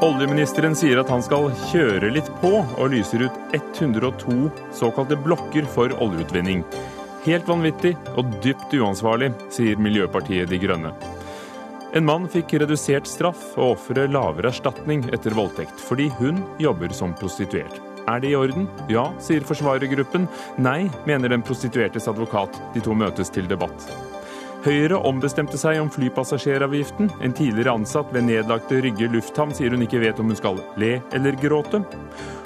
Oljeministeren sier at han skal kjøre litt på, og lyser ut 102 såkalte blokker for oljeutvinning. Helt vanvittig og dypt uansvarlig, sier Miljøpartiet De Grønne. En mann fikk redusert straff og offeret lavere erstatning etter voldtekt, fordi hun jobber som prostituert. Er det i orden? Ja, sier forsvarergruppen. Nei, mener den prostituertes advokat. De to møtes til debatt. Høyre ombestemte seg om flypassasjeravgiften. En tidligere ansatt ved nedlagte Rygge lufthavn sier hun ikke vet om hun skal le eller gråte.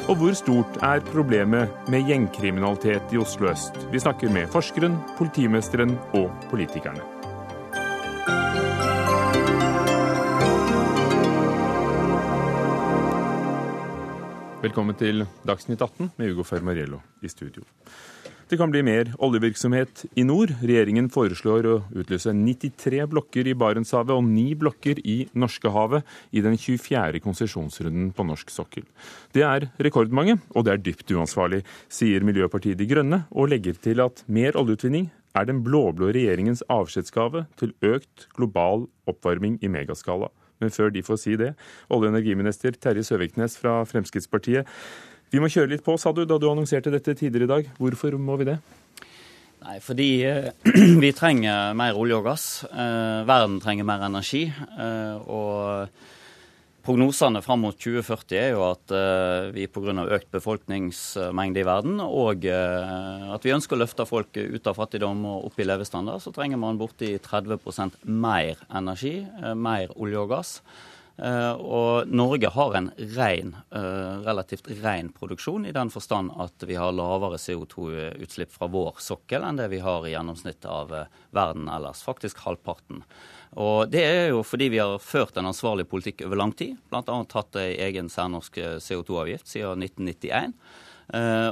Og hvor stort er problemet med gjengkriminalitet i Oslo øst? Vi snakker med forskeren, politimesteren og politikerne. Velkommen til Dagsnytt 18 med Ugo Fermariello i studio. Det kan bli mer oljevirksomhet i nord. Regjeringen foreslår å utlyse 93 blokker i Barentshavet og 9 blokker i Norskehavet i den 24. konsesjonsrunden på norsk sokkel. Det er rekordmange, og det er dypt uansvarlig, sier Miljøpartiet De Grønne, og legger til at mer oljeutvinning er den blå-blå regjeringens avskjedsgave til økt global oppvarming i megaskala. Men før de får si det, olje- og energiminister Terje Søviknes fra Fremskrittspartiet. Vi må kjøre litt på, sa du da du annonserte dette tidligere i dag. Hvorfor må vi det? Nei, fordi eh, vi trenger mer olje og gass. Eh, verden trenger mer energi. Eh, og prognosene fram mot 2040 er jo at vi pga. økt befolkningsmengde i verden og at vi ønsker å løfte folk ut av fattigdom og opp i levestandard, så trenger man borti 30% mer energi, mer olje og gass. Eh, og Norge har en ren, eh, relativt ren produksjon, i den forstand at vi har lavere CO2-utslipp fra vår sokkel enn det vi har i gjennomsnitt av eh, verden ellers. Faktisk halvparten. Og Det er jo fordi vi har ført en ansvarlig politikk over lang tid. Bl.a. hatt ei egen særnorsk CO2-avgift siden 1991.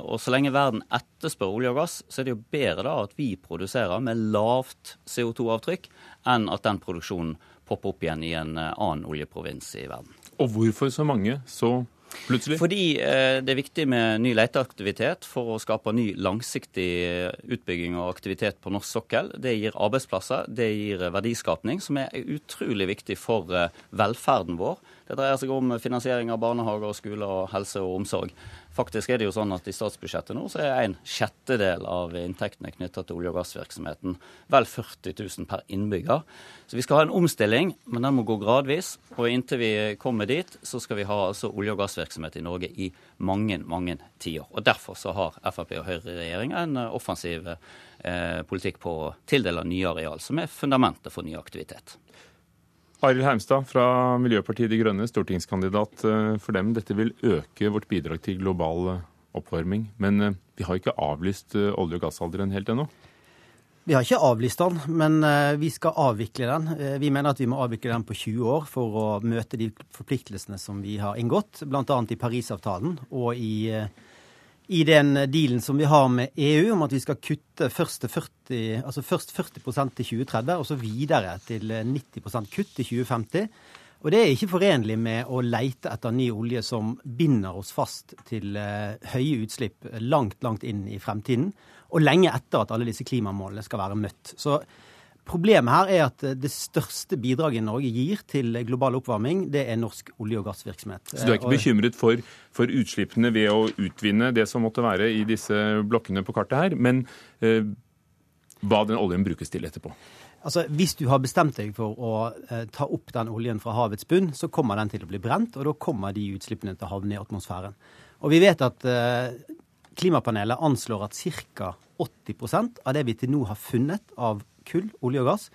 og Så lenge verden etterspør olje og gass, så er det jo bedre da at vi produserer med lavt CO2-avtrykk enn at den produksjonen poppe opp igjen i en eh, annen oljeprovins i verden. Og hvorfor så mange så plutselig? Fordi eh, det er viktig med ny leteaktivitet for å skape ny langsiktig eh, utbygging og aktivitet på norsk sokkel. Det gir arbeidsplasser, det gir verdiskapning, som er utrolig viktig for velferden vår. Det dreier seg om finansiering av barnehager, skoler, helse og omsorg. Faktisk er det jo sånn at I statsbudsjettet nå så er en sjettedel av inntektene knytta til olje- og gassvirksomheten. Vel 40 000 per innbygger. Så Vi skal ha en omstilling, men den må gå gradvis. Og Inntil vi kommer dit, så skal vi ha altså olje- og gassvirksomhet i Norge i mange mange tiår. Og Derfor så har Frp og Høyre-regjeringa en offensiv eh, politikk på å tildele nye areal, som er fundamentet for ny aktivitet. Arild Heimstad fra Miljøpartiet De Grønne, stortingskandidat eh, for dem. Dette vil øke vårt bidrag til global eh, oppvarming. Men eh, vi har ikke avlyst olje- og gassalderen helt ennå? Vi har ikke avlyst den, men vi skal avvikle den. Vi mener at vi må avvikle den på 20 år for å møte de forpliktelsene som vi har inngått, bl.a. i Parisavtalen og i i den dealen som vi har med EU om at vi skal kutte først, 40, altså først 40% til 2030, og så videre til 90 kutt i 2050. Og det er ikke forenlig med å leite etter ny olje som binder oss fast til uh, høye utslipp langt, langt inn i fremtiden, og lenge etter at alle disse klimamålene skal være møtt. Så Problemet her er at det største bidraget Norge gir til global oppvarming, det er norsk olje- og gassvirksomhet. Så du er ikke bekymret for, for, utslippene ved å utvinne det som måtte være i disse blokkene på kartet her, men eh, hva den oljen brukes til etterpå? Altså, Hvis du har bestemt deg for å eh, ta opp den oljen fra havets bunn, så kommer den til å bli brent, og da kommer de utslippene til å havne i atmosfæren. Og vi vet at eh, Klimapanelet anslår at ca. 80% av det vi til nå har funnet av kull, olje og gass,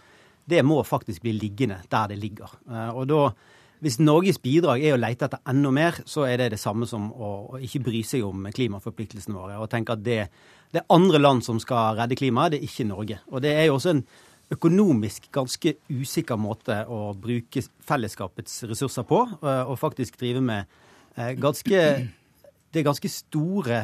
det må faktisk bli liggende der det ligger. Eh, og da, Hvis Norges bidrag er å lete etter enda mer, så er det det samme som å ikke bry seg om klimaforpliktelsene våre. Og tenke at det, det er andre land som skal redde klimaet, det er ikke Norge. Og det er jo også en økonomisk ganske usikker måte å bruke fellesskapets ressurser på, eh, og faktisk drive med eh, ganske Det er ganske store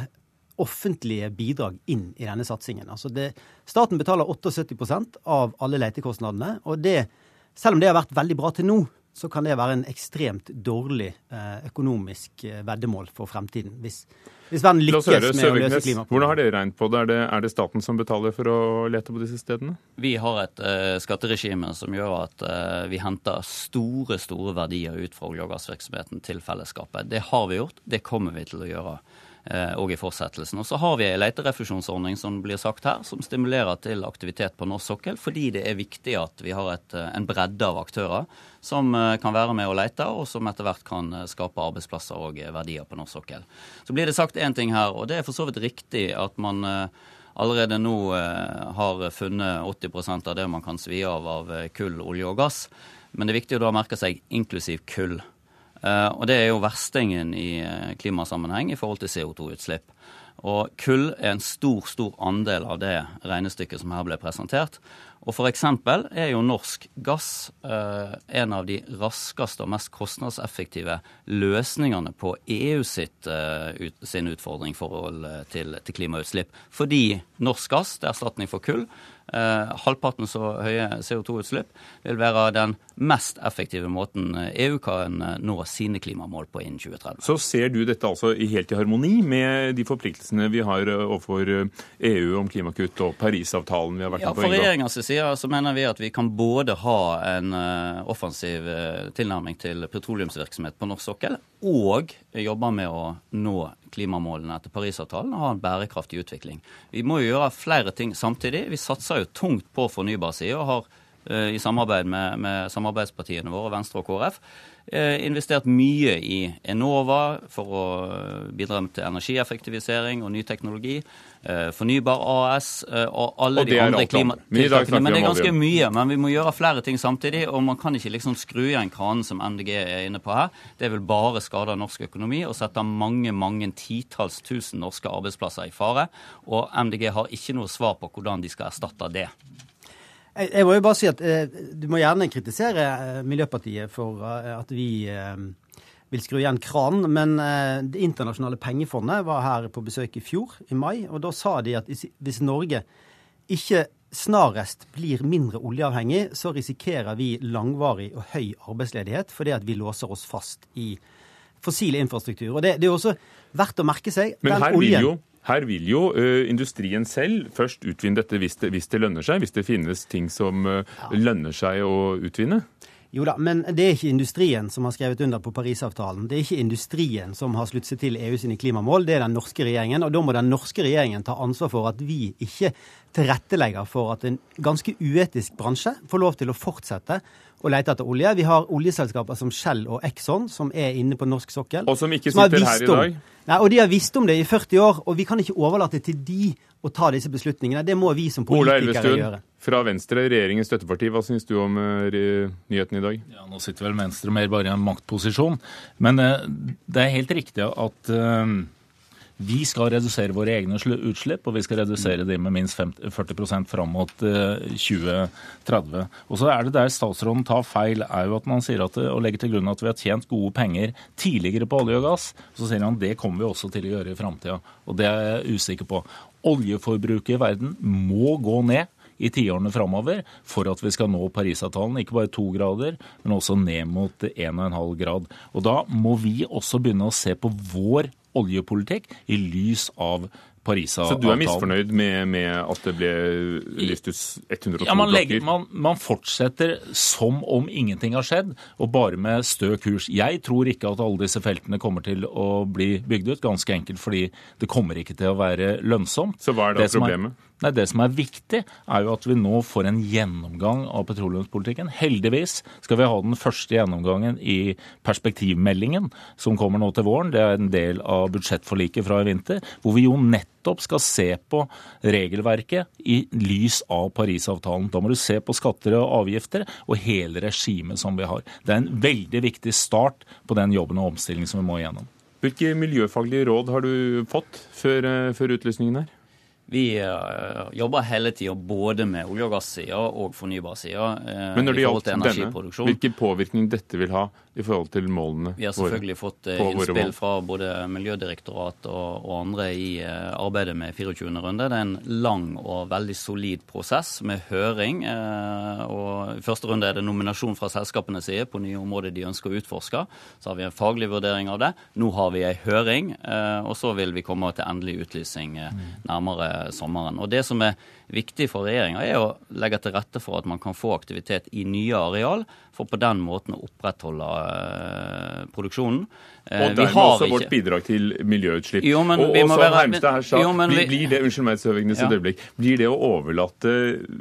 offentlige bidrag inn i denne satsingen. Altså det, staten betaler 78% av alle letekostnadene. og det, Selv om det har vært veldig bra til nå, så kan det være en ekstremt dårlig eh, økonomisk eh, veddemål for fremtiden. Hvis, hvis verden lykkes med å løse klimaproblemet. Hvordan har dere regnet på det? Er, det? er, det? staten som betaler for å lete på disse stedene? Vi har et uh, skatteregime som gjør at uh, vi henter store, store verdier ut fra olje- og gassvirksomheten til fellesskapet. Det har vi gjort, det kommer vi til å gjøre òg eh, i fortsettelsen. Og så har vi ei leterefusjonsordning som blir sagt her, som stimulerer til aktivitet på norsk sokkel, fordi det er viktig at vi har et, eh, en bredde av aktører som eh, kan være med å lete, og som etter hvert kan skape arbeidsplasser og verdier på norsk sokkel. Så blir det sagt én ting her, og det er for så vidt riktig at man allerede nå har funnet 80% av det man kan svi av av kull, olje og gass. Men det er viktig å da merke seg inklusiv kull. Eh, og det er jo verstingen i eh, klimasammenheng i forhold til CO2-utslipp. Og kull er en stor, stor andel av det regnestykket som her ble presentert. Og f.eks. er jo norsk gass eh, en av de raskeste og mest kostnadseffektive løsningene på EU sitt, eh, ut, sin utfordring i forhold til, til, klimautslipp. Fordi norsk gass, til erstatning for kull, eh, halvparten så høye CO2-utslipp, vil være den mest effektive måten EU kan eh, nå sine klimamål på innen 2030. Så ser du dette altså helt i harmoni med de forpliktelsene vi har eh, overfor EU eh, e om klimakutt og Parisavtalen vi har vært med på? Ja, For side så mener vi at vi kan både ha en offensiv tilnærming til petroleumsvirksomhet på norsk sokkel, og jobbe med å nå klimamålene etter Parisavtalen og ha en bærekraftig utvikling. Vi må jo gjøre flere ting samtidig. Vi satser jo tungt på fornybarsida og har eh, i samarbeid med, med, samarbeidspartiene våre, Venstre og KrF, eh, investert mye i Enova for å bidra til energieffektivisering og ny teknologi. Eh, Fornybar AS og alle og de andre klimatiltakene. Men det er ganske mye. Men vi må gjøre flere ting samtidig, og man kan ikke liksom skru igjen kranen som MDG er inne på her. Det vil bare skade norsk økonomi og sette mange, mange titalls tusen norske arbeidsplasser i fare. Og MDG har ikke noe svar på hvordan de skal erstatte det. Jeg, jeg må jo bare si at eh, Du må gjerne kritisere eh, Miljøpartiet for eh, at vi eh, vil skru igjen kranen. Men eh, Det internasjonale pengefondet var her på besøk i fjor, i mai. og Da sa de at hvis Norge ikke snarest blir mindre oljeavhengig, så risikerer vi langvarig og høy arbeidsledighet fordi at vi låser oss fast i fossil infrastruktur. Og Det, det er også verdt å merke seg. Men her vil jo her vil jo uh, industrien selv først utvinne dette hvis det, hvis det, lønner seg, hvis det finnes ting som ja. lønner seg å utvinne. Jo da, men det er ikke industrien som har skrevet under på Parisavtalen. Det er ikke industrien som har sluttet seg til EU sine klimamål, det er den norske regjeringen. Og da må den norske regjeringen ta ansvar for at vi ikke tilrettelegger for at en ganske uetisk bransje får lov til å fortsette å lete etter olje. Vi har oljeselskaper som Shell og Exxon som er inne på norsk sokkel. Og som ikke sitter her i dag? Nei, og De har visst om det i 40 år, og vi kan ikke overlate til de å ta disse beslutningene. Det må vi som politikere gjøre. Fra Venstre, regjeringens støtteparti, hva syns du om uh, nyheten i dag? Ja, Nå sitter vel Venstre mer bare i en maktposisjon. Men uh, det er helt riktig at uh, vi skal redusere våre egne utslipp, og vi skal redusere de med minst 50, 40% fram mot 2030. Og så er det der statsråden tar feil, er jo at man sier at, og legger til grunn at vi har tjent gode penger tidligere på olje og gass. Så sier han det kommer vi også til å gjøre i framtida. Og det er jeg usikker på. Oljeforbruket i verden må gå ned i tiårene framover for at vi skal nå Parisavtalen. Ikke bare to grader, men også ned mot 1,5 grad. Og da må vi også begynne å se på vår oljepolitikk i lys av. Så du er misfornøyd med, med at det ble lyst ut 102 ja, man, legger, man, man, fortsetter som om ingenting har skjedd, og bare med stø kurs. Jeg tror ikke at alle disse feltene kommer til å bli bygd ut, ganske enkelt fordi det kommer ikke til å være lønnsomt. Så hva er da det problemet? Er, Nei, Det som er viktig, er jo at vi nå får en gjennomgang av petroleumspolitikken. Heldigvis skal vi ha den første gjennomgangen i perspektivmeldingen som kommer nå til våren. Det er en del av budsjettforliket fra i vinter, hvor vi jo nettopp skal se på regelverket i lys av Parisavtalen. Da må du se på skatter og avgifter og hele regimet som vi har. Det er en veldig viktig start på den jobben og omstillingen som vi må igjennom. Hvilke miljøfaglige råd har du fått før, eh, før utlysningen her? Vi uh, jobber hele tida både med olje- og gassida og fornybarsida. Uh, Men når det gjaldt denne, hvilken påvirkning dette vil ha i forhold til målene? Vi har selvfølgelig våre, fått innspill fra både Miljødirektoratet og, og andre i arbeidet med 24. runde. Det er en lang og veldig solid prosess med høring. og I første runde er det nominasjon fra selskapenes side på nye områder de ønsker å utforske. Så har vi en faglig vurdering av det. Nå har vi en høring, og så vil vi komme til endelig utlysning nærmere sommeren. Og Det som er viktig for regjeringa, er å legge til rette for at man kan få aktivitet i nye areal, for på den måten å opprettholde uh, produksjonen. Uh, og dermed også ikke... vårt bidrag til miljøutslipp. Jo, men og, vi må være... Hermstad her sa, jo, blir, blir det unnskyld meg, Søvignes, ja. et øyeblikk, blir det å overlate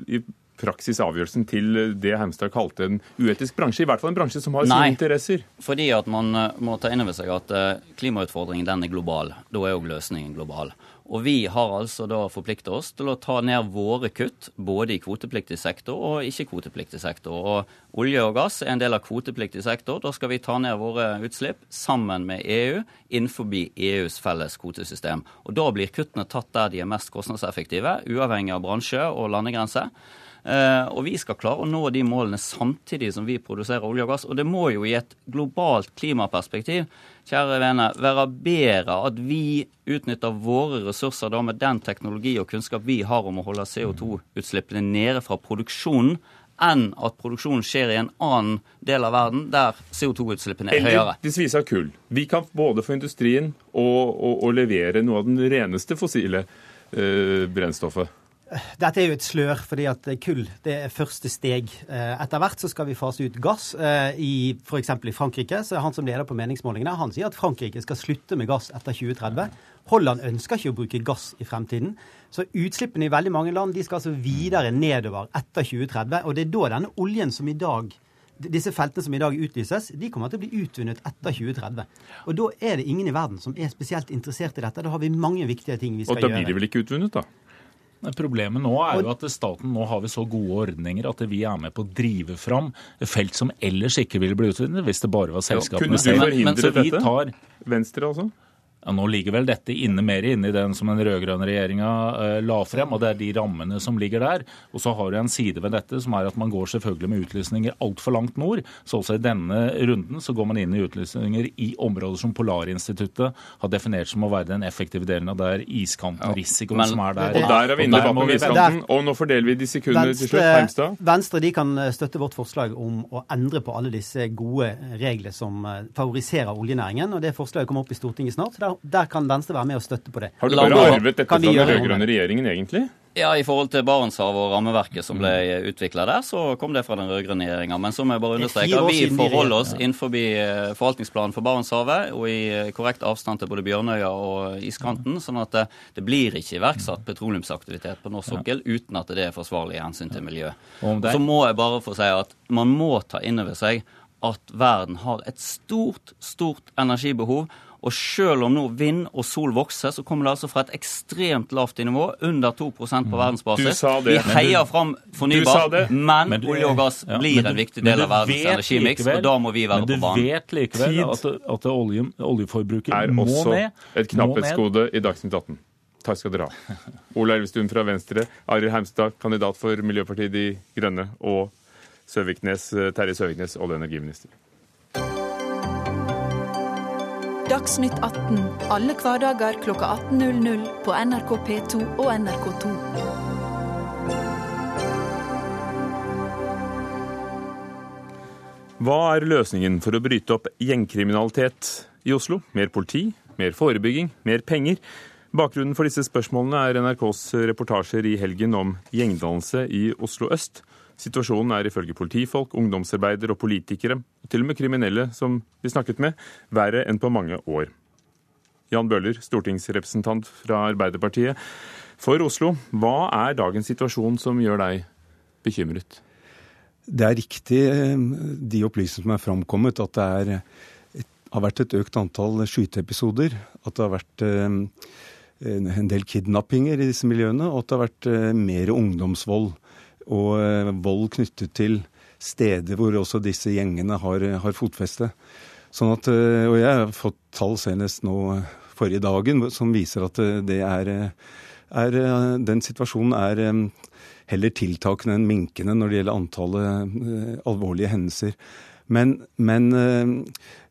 i praksis avgjørelsen til det Heimstad kalte en uetisk bransje? I hvert fall en bransje som har Nei, sine interesser? fordi at man eh, må ta inn over seg at klimautfordringen den er global. Da er òg løsningen global. Og vi har altså da forplikta oss til å ta ned våre kutt, både i kvotepliktig sektor og ikke-kvotepliktig sektor. Og olje og gass er en del av kvotepliktig sektor. Da skal vi ta ned våre utslipp sammen med EU innenfor EUs felles kvotesystem. Og da blir kuttene tatt der de er mest kostnadseffektive, uavhengig av bransje og landegrense. Uh, og vi skal klare å nå de målene samtidig som vi produserer olje og gass. Og det må jo i et globalt klimaperspektiv kjære vene, være bedre at vi utnytter våre ressurser da med den teknologi og kunnskap vi har om å holde CO2-utslippene nede fra produksjonen, enn at produksjonen skjer i en annen del av verden der CO2-utslippene er høyere. Eller hvis av kull. Vi kan både få industrien og, og, og levere noe av den reneste fossile øh, brennstoffet. Dette er jo et slør, fordi at kull det er første steg. Eh, etter hvert så skal vi fase ut gass. Eh, I f.eks. i Frankrike så er han som leder på meningsmålingene, han sier at Frankrike skal slutte med gass etter 2030. Holland ønsker ikke å bruke gass i fremtiden. Så utslippene i veldig mange land de skal altså videre nedover etter 2030. Og det er da denne oljen som i dag disse feltene som i dag utlyses, de kommer til å bli utvunnet etter 2030. Og da er det ingen i verden som er spesielt interessert i dette. Da har vi mange viktige ting vi skal gjøre. Og da blir de vel ikke utvunnet, da? Problemet nå er jo at staten nå har vi så gode ordninger at vi er med på å drive fram felt som ellers ikke ville bli utvinnet hvis det bare var selskapene selv. Kunne du forhindre dette? Tar... Venstre også? Ja, Nå ligger vel dette inne mer inne i den som den rød-grønne regjeringa eh, la frem, og det er de rammene som ligger der. Og så har du en side ved dette som er at man går selvfølgelig med utlysninger altfor langt nord. Så også i denne runden så går man inn i utlysninger i områder som Polarinstituttet har definert som å være den effektive delen av der iskanten, ja. risikoen som er der. Og der er vi inne på iskanten, og nå fordeler vi de sekundene til slutt. Heimstad? Venstre de kan eh, støtte vårt forslag om å endre på alle disse gode reglene som eh, favoriserer oljenæringen. og Det forslaget kommer opp i Stortinget snart. så der, kan Venstre være med og støtte på det. Har du bare arvet dette fra den rød-grønne regjeringen, egentlig? Ja, I forhold til Barentshavet og rammeverket som ble utvikla der, så kom det fra den rød-grønne regjeringa. Men så må jeg bare understreke at vi forholder oss innenfor eh, forvaltningsplanen for Barentshavet og i eh, korrekt avstand til både Bjørnøya og iskanten. sånn at det, det blir ikke iverksatt petroleumsaktivitet på norsk sokkel uten at det er forsvarlig i hensyn til miljø. Så må jeg bare få si at man må ta inn over seg at verden har et stort, stort energibehov. Og selv om nå vind og sol vokser, så kommer det altså fra et ekstremt lavt nivå, under 2% på mm. verdensbasis. Vi heier fram fornybar, men, men olje og gass ja, blir en viktig del av verdens energimiks, og da må vi være på banen. Men du vet likevel at, at olje, oljeforbruket er må ned. Er også et knapphetsgode i Dagsnytt 18. Takk skal dere ha. Ola Elvestuen fra Venstre, Arild Heimstad, kandidat for Miljøpartiet De Grønne, og Søviknes, Terje Søviknes, olje- og energiminister. Dagsnytt 18 alle hverdager kl 18.00 på NRK P2 og NRK2. Hva er løsningen for å bryte opp gjengkriminalitet i Oslo? Mer politi, mer forebygging, mer penger? Bakgrunnen for disse spørsmålene er NRKs reportasjer i helgen om gjengdannelse i Oslo øst. Situasjonen er ifølge politifolk, ungdomsarbeidere og politikere, og til og med kriminelle som vi snakket med, verre enn på mange år. Jan Bøhler, stortingsrepresentant fra Arbeiderpartiet. For Oslo, hva er dagens situasjon som gjør deg bekymret? Det er riktig, eh, de opplysningene som er framkommet, at det er, har vært et økt antall skyteepisoder. At det har vært eh, en del kidnappinger i disse miljøene, og at det har vært eh, mer ungdomsvold og eh, vold knyttet til steder hvor også disse gjengene har, har fotfeste. Sånn at, eh, og jeg har fått tall senest nå forrige dagen som viser at eh, det er, er, den situasjonen er heller tiltakende enn minkende når det gjelder antallet alvorlige hendelser. Men, men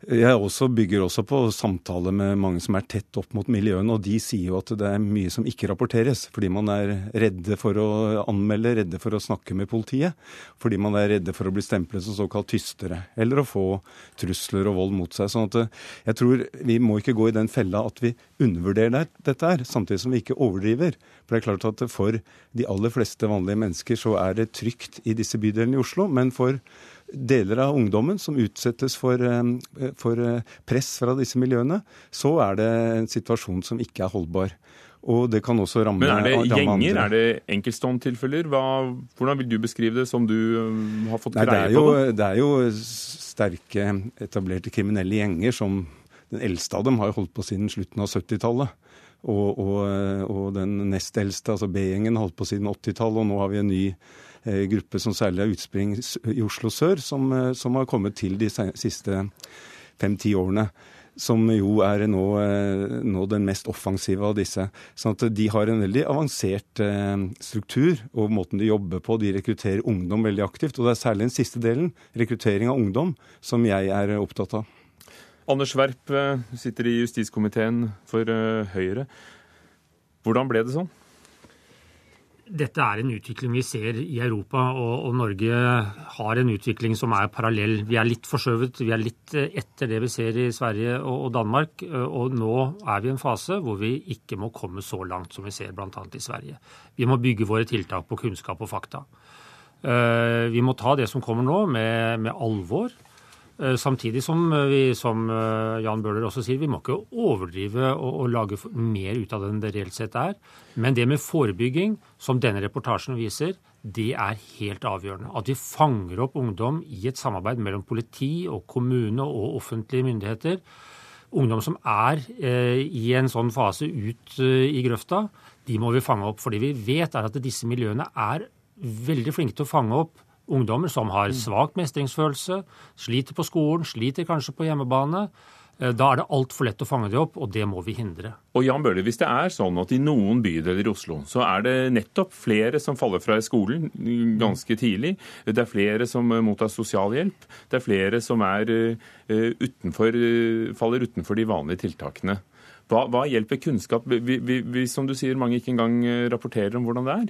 jeg også bygger også på samtaler med mange som er tett opp mot miljøene, og de sier jo at det er mye som ikke rapporteres, fordi man er redde for å anmelde, redde for å snakke med politiet, fordi man er redde for å bli stemplet som såkalt tystere, eller å få trusler og vold mot seg. sånn at eh, jeg tror vi må ikke gå i den fella at vi undervurderer dette her, samtidig som vi ikke overdriver. For det er klart at for de aller fleste vanlige mennesker så er det trygt i disse bydelene i Oslo, men for deler av ungdommen som utsettes for, eh, for, eh, press fra disse miljøene, så er det en situasjon som ikke er holdbar. Og det kan også ramme Men er det gjenger? Andre. Er det enkeltstående-tilfeller? Hvordan vil du beskrive det, som du eh, har fått Nei, greie jo, på det? Det er jo sterke, etablerte kriminelle gjenger som Den eldste av dem har jo holdt på siden slutten av 70-tallet. Og, og, og, den nest eldste, altså B-gjengen, holdt på siden 80-tallet, og nå har vi en ny gruppe som særlig har utspring i Oslo sør, som, eh, som har kommet til de siste fem-ti årene som jo er nå, eh, nå, den mest offensive av disse. Sånn at De har en veldig avansert struktur og måten de jobber på. De rekrutterer ungdom veldig aktivt. Og det er særlig den siste delen, rekruttering av ungdom, som jeg er opptatt av. Anders Werp sitter i justiskomiteen for Høyre. Hvordan ble det sånn? Dette er en utvikling vi ser i Europa, og, og, Norge har en utvikling som er parallell. Vi er litt forskjøvet, vi er litt eh, etter det vi ser i Sverige og, og Danmark. Eh, og nå er vi i en fase hvor vi ikke må komme så langt som vi ser bl.a. i Sverige. Vi må bygge våre tiltak på kunnskap og fakta. Eh, vi må ta det som kommer nå, med, med alvor. Eh, samtidig som eh, vi, som eh, Jan Bøhler også sier, vi må ikke overdrive og, og, lage mer ut av det enn det reelt sett er. Men det med forebygging, som denne reportasjen viser, det er helt avgjørende. At vi fanger opp ungdom i et samarbeid mellom politi og kommune og offentlige myndigheter. Ungdom som er eh, i en sånn fase ut eh, i grøfta, de må vi fange opp. For det vi vet er at disse miljøene er veldig flinke til å fange opp ungdommer som har svak mestringsfølelse, sliter på skolen, sliter kanskje på hjemmebane. Eh, da er det altfor lett å fange dem opp, og det må vi hindre. Og Jan Bøhler, Hvis det er sånn at i noen bydeler i Oslo så er det nettopp flere som faller fra i skolen ganske tidlig, det er flere som mottar sosialhjelp, det er flere som er eh, utenfor, eh, faller utenfor de vanlige tiltakene. Hva, hva hjelper kunnskap, hvis som du sier, mange ikke engang rapporterer om hvordan det er?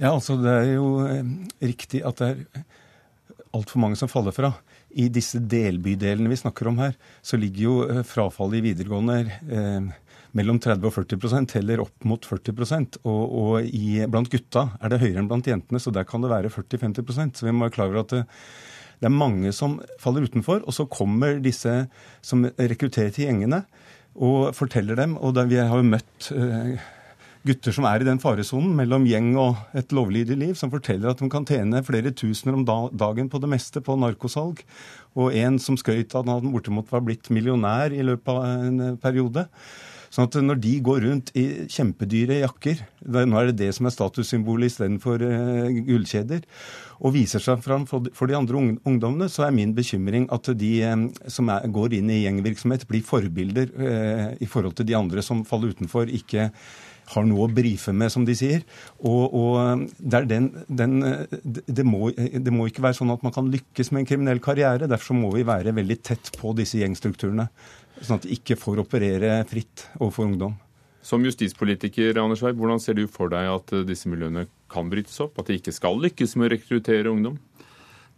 Ja, altså Det er jo eh, riktig at det er altfor mange som faller fra. I disse delbydelene vi snakker om her, så ligger jo eh, frafallet i videregående eh, mellom 30 og 40% heller opp mot 40 Og, og i, blant gutta er det høyere enn blant jentene, så der kan det være 40-50% Så vi må være klar over at det, det, er mange som faller utenfor. Og så kommer disse som rekrutterer til gjengene og forteller dem. Og der vi har jo møtt eh, gutter som er i den faresonen mellom gjeng og et lovlydig liv, som forteller at de kan tjene flere tusener om dagen på det meste på narkosalg. Og en som skøyt at han bortimot var blitt millionær i løpet av en eh, periode. Sånn at når de går rundt i kjempedyre jakker, nå er det det som er statussymbolet istedenfor uh, gullkjeder, og viser seg fram for de, andre ungdommene, så er min bekymring at de um, som er, går inn i gjengvirksomhet, blir forbilder uh, i forhold til de andre som faller utenfor, ikke har noe å brife med, som de sier. Og, og det, den, den, det, må, det, må, ikke være sånn at man kan lykkes med en kriminell karriere. Derfor må vi være veldig tett på disse gjengstrukturene, sånn at de ikke får operere fritt overfor ungdom. Som justispolitiker, Anders Weib, hvordan ser du for deg at disse miljøene kan brytes opp? At de ikke skal lykkes med å rekruttere ungdom?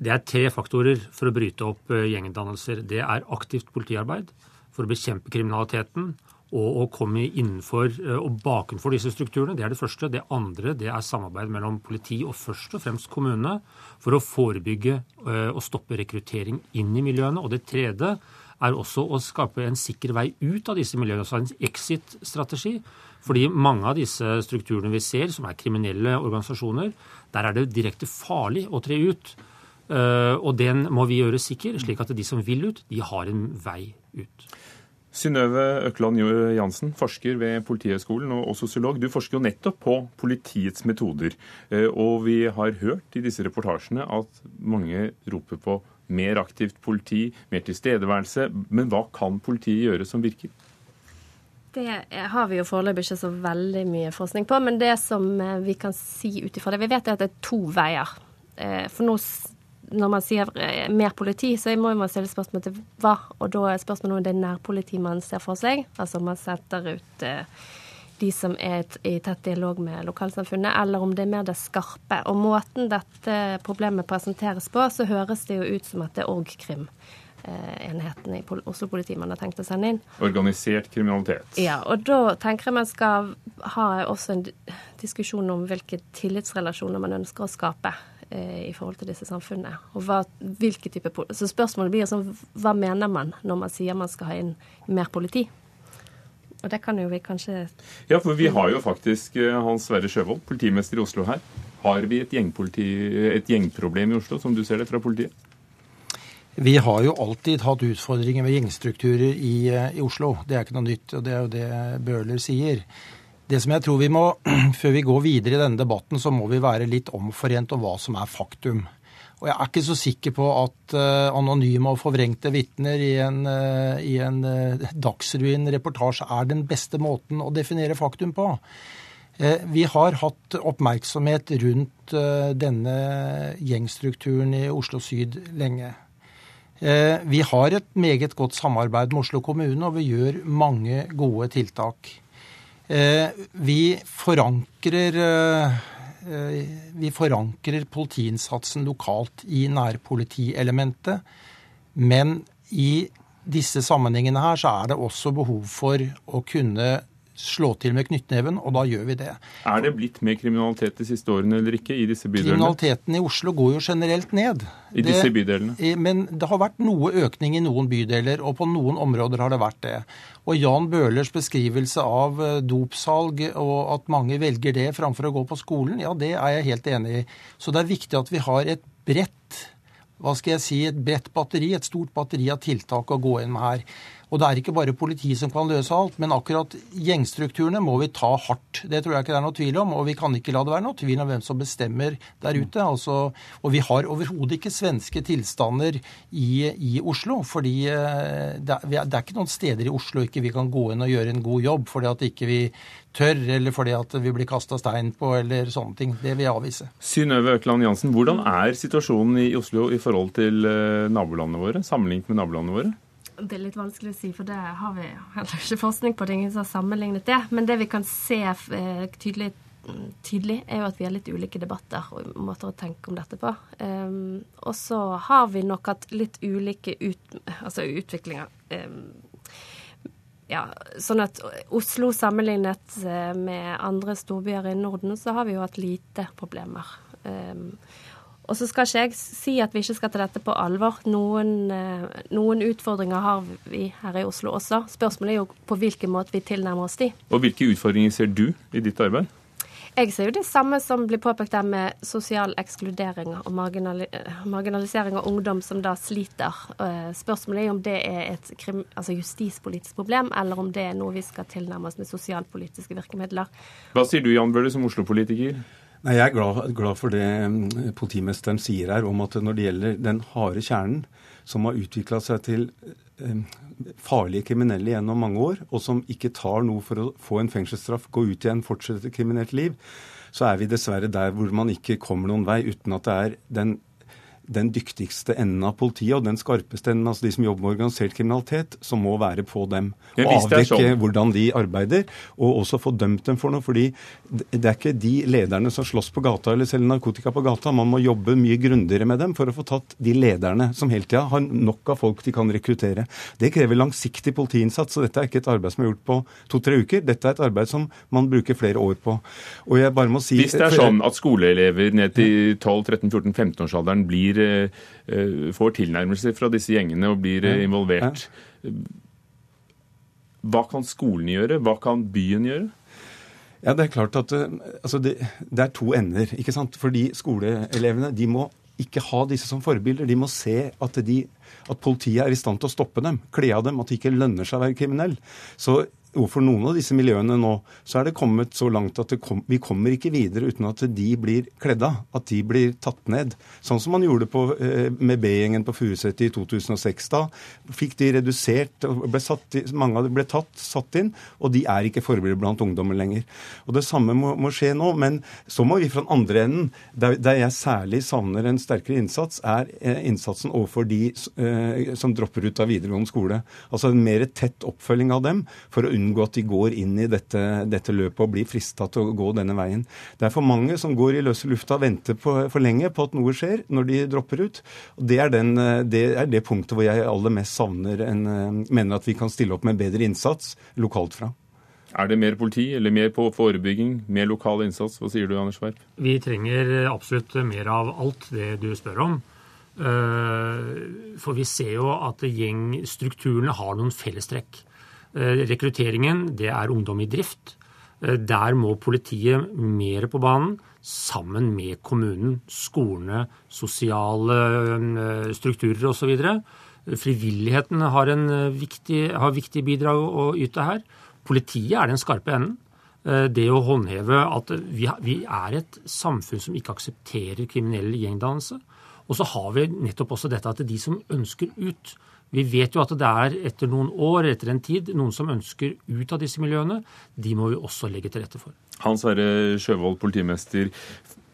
Det er tre faktorer for å bryte opp eh, gjengdannelser. Det er aktivt politiarbeid for å bekjempe kriminaliteten og å komme innenfor eh, og bakenfor disse strukturene. Det er det første. Det andre det er samarbeid mellom politi og først og fremst kommunene for å forebygge eh, og stoppe rekruttering inn i miljøene. Og det tredje er også å skape en sikker vei ut av disse miljøene, altså en exit-strategi. Fordi mange av disse strukturene vi ser, som er kriminelle organisasjoner, der er det direkte farlig å tre ut. Eh, og den må vi gjøre sikker, slik at de som vil ut, de har en vei ut. Synnøve Økland Jansen, forsker ved Politihøgskolen og sosiolog. Du forsker jo nettopp på politiets metoder. Eh, og vi har hørt i disse reportasjene at mange roper på mer aktivt politi, mer tilstedeværelse. Men hva kan politiet gjøre som virker? Det har vi jo foreløpig ikke så veldig mye forskning på, men det som eh, vi kan si ut ifra det Vi vet at det er to veier. Eh, for nå, når man sier eh, mer politi, så må man stille spørsmål til hva. Og da er spørsmålet om det er nærpoliti man ser for seg. Altså om man setter ut de som er i tett dialog med lokalsamfunnet, eller om det er mer det skarpe. Og måten dette problemet presenteres på, så høres det jo ut som at det er org-krim Eh, enheten i Oslo-politiet man har tenkt å sende inn. Organisert kriminalitet. Ja, og da tenker jeg man skal ha også en diskusjon om hvilke tillitsrelasjoner man ønsker å skape eh, i forhold til disse samfunnene. Og hva, hvilke type, Så spørsmålet blir sånn hva mener man når man sier man skal ha inn mer politi? Og det kan jo vi kanskje Ja, for vi har jo faktisk eh, Hans Sverre Sjøvold, politimester i Oslo her. Har vi et, et gjengproblem i Oslo, som du ser det fra politiet? Vi har jo alltid hatt utfordringer med gjengstrukturer i, eh, i, Oslo. Det er ikke noe nytt, og det er jo det Bøhler sier. Det som jeg tror vi må, Før vi går videre i denne debatten, så må vi være litt omforent om hva som er faktum. Og jeg er ikke så sikker på at uh, anonyme og forvrengte vitner i en, uh, i en uh, Dagsrevyen-reportasje er den beste måten å definere faktum på. Vi har hatt oppmerksomhet rundt denne gjengstrukturen i Oslo syd lenge. Eh, vi har et meget godt samarbeid med Oslo kommune, og vi gjør mange gode tiltak. Eh, vi forankrer, eh, vi forankrer politiinnsatsen lokalt i nærpolitielementet. Men i disse sammenhengene her så er det også behov for å kunne slå til med knyttneven, og da gjør vi det. Er det blitt mer kriminalitet de siste årene eller ikke i disse bydelene? Kriminaliteten i Oslo går jo generelt ned. I disse det, bydelene? Men det har vært noe økning i noen bydeler, og på noen områder har det vært det. Og Jan Bøhlers beskrivelse av eh, dopsalg og at mange velger det framfor å gå på skolen, ja det er jeg helt enig i. Så det er viktig at vi har et bredt hva skal jeg si, et bredt batteri, et stort batteri av tiltak å gå inn med her. Og det er ikke bare politiet som kan løse alt, men akkurat gjengstrukturene må vi ta hardt. Det tror jeg ikke det er noe tvil om, og vi kan ikke la det være noe tvil om hvem som bestemmer der ute. Altså, og vi har overhodet ikke svenske tilstander i, i Oslo. fordi eh, det er, det er, ikke noen steder i Oslo ikke vi kan gå inn og gjøre en god jobb fordi at ikke vi tør, eller fordi at vi blir kasta stein på, eller sånne ting. Det vil jeg avvise. Synnøve Økland Jansen, hvordan er situasjonen i Oslo i forhold til eh, nabolandene våre, sammenlignet med nabolandene våre? Det er litt vanskelig å si, for det har vi heller ikke forskning på. Det ingen som har sammenlignet det. Men det vi kan se eh, tydelig, tydelig, er jo at vi har litt ulike debatter og måter å tenke om dette på. Um, og så har vi nok hatt litt ulike ut, altså utviklinger. Um, ja, sånn at Oslo sammenlignet eh, med andre storbyer i Norden, så har vi jo hatt lite problemer. Um, og så skal ikke jeg si at vi ikke skal ta dette på alvor. Noen, eh, noen, utfordringer har vi her i Oslo også. Spørsmålet er jo på hvilken måte vi tilnærmer oss de. Og Hvilke utfordringer ser du i ditt arbeid? Jeg ser jo det samme som blir påpekt der med sosial ekskludering og marginali marginalisering av ungdom som da sliter. Eh, spørsmålet er om det er et altså justispolitisk problem, eller om det er noe vi skal tilnærme oss med sosialpolitiske virkemidler. Hva sier du Jan Bøhler som Oslo-politiker? Nei, Jeg er glad, glad, for det mm, politimesteren sier her om at når det gjelder den harde kjernen som har utvikla seg til um, farlige kriminelle gjennom mange år, og som ikke tar noe for å få en fengselsstraff, gå ut igjen, fortsette et kriminelt liv, så er vi dessverre der hvor man ikke kommer noen vei uten at det er den den dyktigste enden av politiet og den skarpeste enden, altså de som jobber med organisert kriminalitet, som må være på dem. Og avdekke sånn. hvordan de arbeider, og også få dømt dem for noe. fordi det er ikke de lederne som slåss på gata eller selger narkotika på gata. Man må jobbe mye grundigere med dem for å få tatt de lederne som hele tida har nok av folk de kan rekruttere. Det krever langsiktig politiinnsats, og dette er ikke et arbeid som er gjort på to-tre uker. Dette er et arbeid som man bruker flere år på. Og jeg bare må si... Hvis det er sånn at skoleelever ned til 12-13-14-15-årsalderen blir Eh, eh, får tilnærmelser fra disse gjengene og blir eh, involvert. Hva kan skolen gjøre? Hva kan byen gjøre? Ja, Det er klart at altså det, det, er to ender. ikke sant? Fordi skoleelevene de må ikke ha disse som forbilder. De må se at, de, at politiet er i stand til å stoppe dem, kle av dem, at det ikke lønner seg å være kriminell. Så overfor noen av disse miljøene nå, så er det kommet så langt at kom, vi kommer ikke videre uten at de blir kledd av. At de blir tatt ned. Sånn som man gjorde på, eh, med B-gjengen på Furuset i 2006. Da fikk de redusert, satt, mange av dem ble tatt, satt inn, og de er ikke forbilder blant ungdommer lenger. Og Det samme må, må, skje nå. Men så må vi fra den andre enden, der, der jeg særlig savner en sterkere innsats, er eh, innsatsen overfor de eh, som dropper ut av videregående skole. Altså en mer tett oppfølging av dem for å at de går inn i dette, dette løpet og blir frista til å gå denne veien. Det er for mange som går i løse lufta og venter på, for lenge på at noe skjer, når de dropper ut. Og det er, den, det, er det punktet hvor jeg aller mest savner en, mener at vi kan stille opp med bedre innsats lokalt fra. Er det mer politi eller mer på forebygging, mer lokal innsats? Hva sier du, Anders Werp? Vi trenger absolutt mer av alt det du spør om. Eh, for vi ser jo at gjengstrukturene har noen fellestrekk. Eh, rekrutteringen, det er ungdom i drift. Eh, der må politiet mer på banen, sammen med kommunen, skolene, sosiale eh, strukturer osv. Frivilligheten har, viktig, har viktige bidrag å yte her. Politiet er den skarpe enden. Det å håndheve at vi er et samfunn som ikke aksepterer kriminell gjengdannelse. Og så har vi nettopp også dette at de som ønsker ut, vi vet jo at det er etter noen år, etter en tid, noen som ønsker ut av disse miljøene. De må vi også legge til rette for. Hans Sverre Sjøvold, politimester.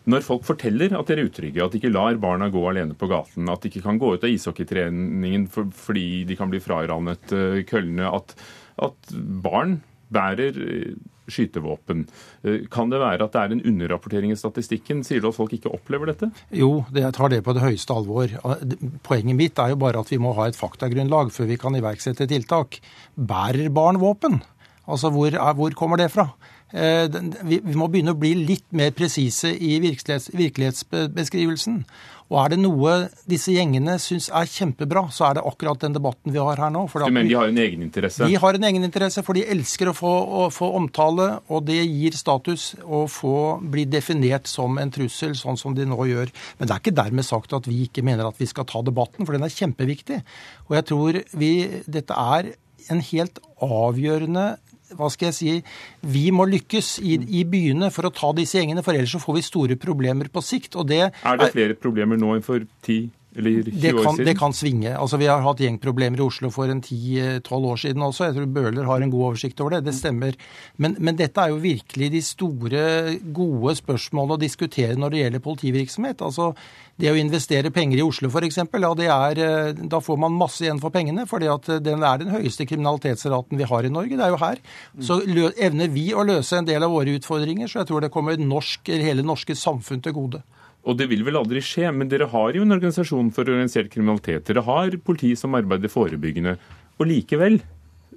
Når folk forteller at de er utrygge, at de ikke lar barna gå alene på gaten, at de ikke kan gå ut av ishockeytreningen fordi de kan bli fraranet eh, køllene, at, at barn bærer eh, skytevåpen. Eh, kan det være at det er en underrapportering i statistikken? Sier du at folk ikke opplever dette? Jo, jeg tar det på det høyeste alvor. Poenget mitt er jo bare at vi må ha et faktagrunnlag før vi kan iverksette tiltak. Bærer barn våpen? Altså, hvor, hvor kommer det fra? Eh, vi må begynne å bli litt mer presise i virkelighetsbeskrivelsen. Og er det noe disse gjengene syns er kjempebra, så er det akkurat den debatten vi har her nå. du mener de har en egeninteresse? De har en egeninteresse, for de elsker å få, å få, omtale, og det gir status å få bli definert som en trussel, sånn som de nå gjør. Men det er ikke dermed sagt at vi ikke mener at vi skal ta debatten, for den er kjempeviktig. Og jeg tror vi, dette er en helt avgjørende hva skal jeg si, vi må lykkes i, i, byene for å ta disse gjengene, for ellers så får vi store problemer på sikt. og Det er det flere problemer nå enn for ti eller 20 det kan, år siden? Det kan svinge. Altså, Vi har hatt gjengproblemer i Oslo for en 10-12 år siden også. Jeg tror Bøhler har en god oversikt over det. Det stemmer. Men, men, dette er jo virkelig de store, gode spørsmålene å diskutere når det gjelder politivirksomhet. Altså, Det å investere penger i Oslo f.eks., ja, eh, da får man masse igjen for pengene. For eh, den er den høyeste kriminalitetsraten vi har i Norge. Det er jo her. Så evner vi å løse en del av våre utfordringer, så jeg tror det kommer norsk, hele norske samfunn til gode. Og det vil vel aldri skje, men dere har jo en organisasjon for organisert kriminalitet. Dere har politi som arbeider forebyggende. Og likevel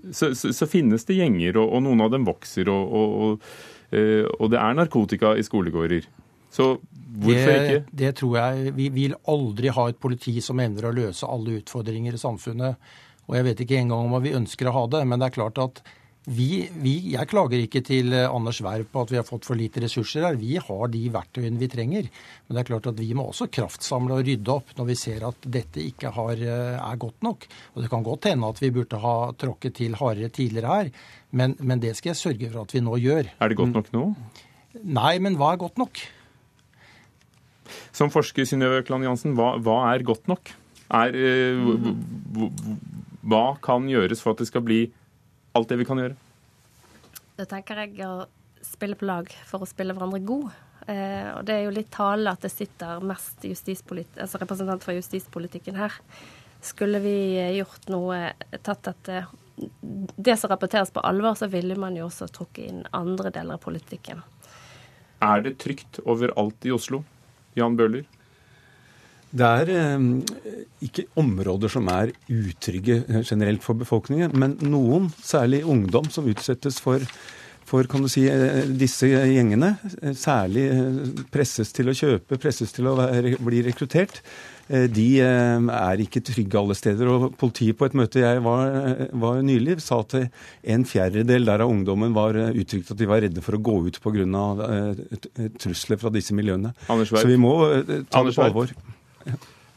så, så, så finnes det gjenger, og, og, noen av dem vokser. Og, og, eh, og det er narkotika i skolegårder. Så hvorfor det, ikke? Det tror jeg. Vi vil aldri ha et politi som evner å løse alle utfordringer i samfunnet. Og jeg vet ikke engang om vi ønsker å ha det, men det er klart at vi, vi, jeg klager ikke til eh, Anders Werp på at vi har fått for lite ressurser her. Vi har de verktøyene vi trenger. Men det er klart at vi må også kraftsamle og rydde opp når vi ser at dette ikke har, eh, er godt nok. Og Det kan godt hende at vi burde ha tråkket til hardere tidligere her, men, men, det skal jeg sørge for at vi nå gjør. Er det godt nok nå? Nei, men hva er godt nok? Som forsker Synnøve Økland Jansen, hva, hva, er godt nok? Er, uh, hva kan gjøres for at det skal bli alt det vi kan gjøre? Da tenker jeg å spille på lag for å spille hverandre god. Eh, og det er jo litt tale at det sitter mest altså representanter fra justispolitikken her. Skulle vi gjort noe, tatt dette det som rapporteres på alvor, så ville man jo også trukket inn andre deler av politikken. Er det trygt overalt i Oslo? Jan Bøhler? Det er eh, ikke områder som er utrygge eh, generelt for befolkningen, men noen, særlig ungdom, som utsettes for, for kan du si, eh, disse gjengene. Særlig presses til å kjøpe, presses til å være, bli rekruttert. De er ikke trygge alle steder. og Politiet på et møte jeg var, var nylig, sa at en fjerdedel der av ungdommen var uttrykt at de var redde for å gå ut pga. trusler fra disse miljøene. Så vi må ta det på alvor.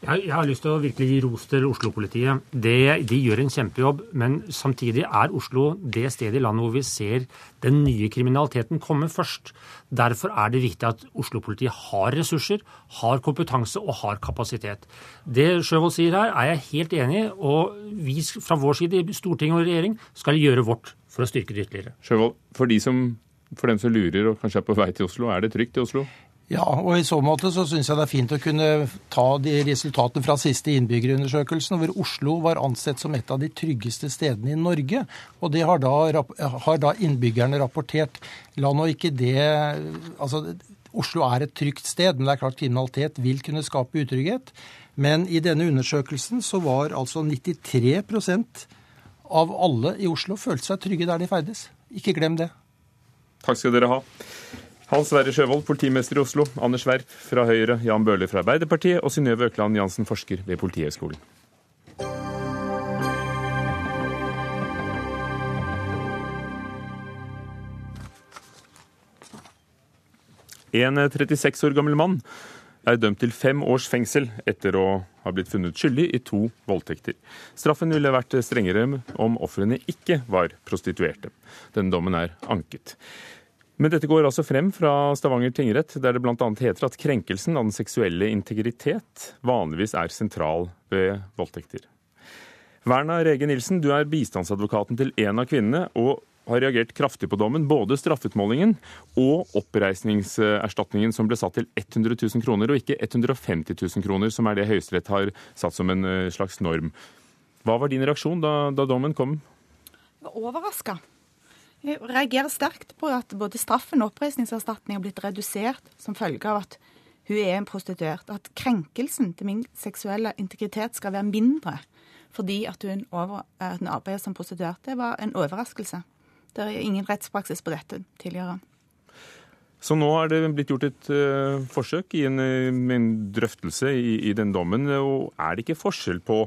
Jeg, har lyst til å virkelig gi ros til Oslo-politiet. De gjør en kjempejobb, men samtidig er Oslo det stedet i landet hvor vi ser den nye kriminaliteten komme først. Derfor er det viktig at Oslo-politiet har ressurser, har kompetanse og har kapasitet. Det Sjøvold sier her, er jeg helt enig i, og vi fra vår side i Stortinget og regjering skal gjøre vårt for å styrke det ytterligere. Sjøvold, for, de som, for dem som lurer og kanskje er på vei til Oslo, er det trygt i Oslo? Ja, og i så måte så syns jeg det er fint å kunne ta de resultatene fra siste innbyggerundersøkelsen, hvor Oslo var ansett som et av de tryggeste stedene i Norge. Og det har da, har da innbyggerne rapportert. La nå ikke det Altså, Oslo er et trygt sted, men det er klart kriminalitet vil kunne skape utrygghet. Men i denne undersøkelsen så var altså 93% av alle i Oslo følte seg trygge der de ferdes. Ikke glem det. Takk skal dere ha. Hans Sverre Sjøvold, politimester i Oslo, Anders Werp fra Høyre, Jan Bøhler fra Arbeiderpartiet og Synnøve Økland Jansen, forsker ved Politihøgskolen. En 36 år gammel mann er dømt til fem års fengsel etter å ha blitt funnet skyldig i to voldtekter. Straffen ville vært strengere om ofrene ikke var prostituerte. Denne dommen er anket. Men dette går altså frem fra Stavanger tingrett, der det bl.a. heter at krenkelsen av den seksuelle integritet vanligvis er sentral ved voldtekter. Verna Rege Nilsen, du er bistandsadvokaten til en av kvinnene, og har reagert kraftig på dommen. Både straffutmålingen og oppreisningserstatningen som ble satt til 100 000 kroner, og ikke 150 000 kroner, som er det Høyesterett har satt som en eh, slags norm. Hva var din reaksjon da, da dommen kom? Jeg var Overraska. Jeg reagerer sterkt på at både straffen og oppreisningserstatning har blitt redusert som følge av at hun er en prostituert. At krenkelsen til min seksuelle integritet skal være mindre fordi at hun, over, at hun arbeider som prostituert. Det var en overraskelse. Det er ingen rettspraksis på dette tidligere. Så nå er det blitt gjort et uh, forsøk i en, en drøftelse i, i den dommen. og Er det ikke forskjell på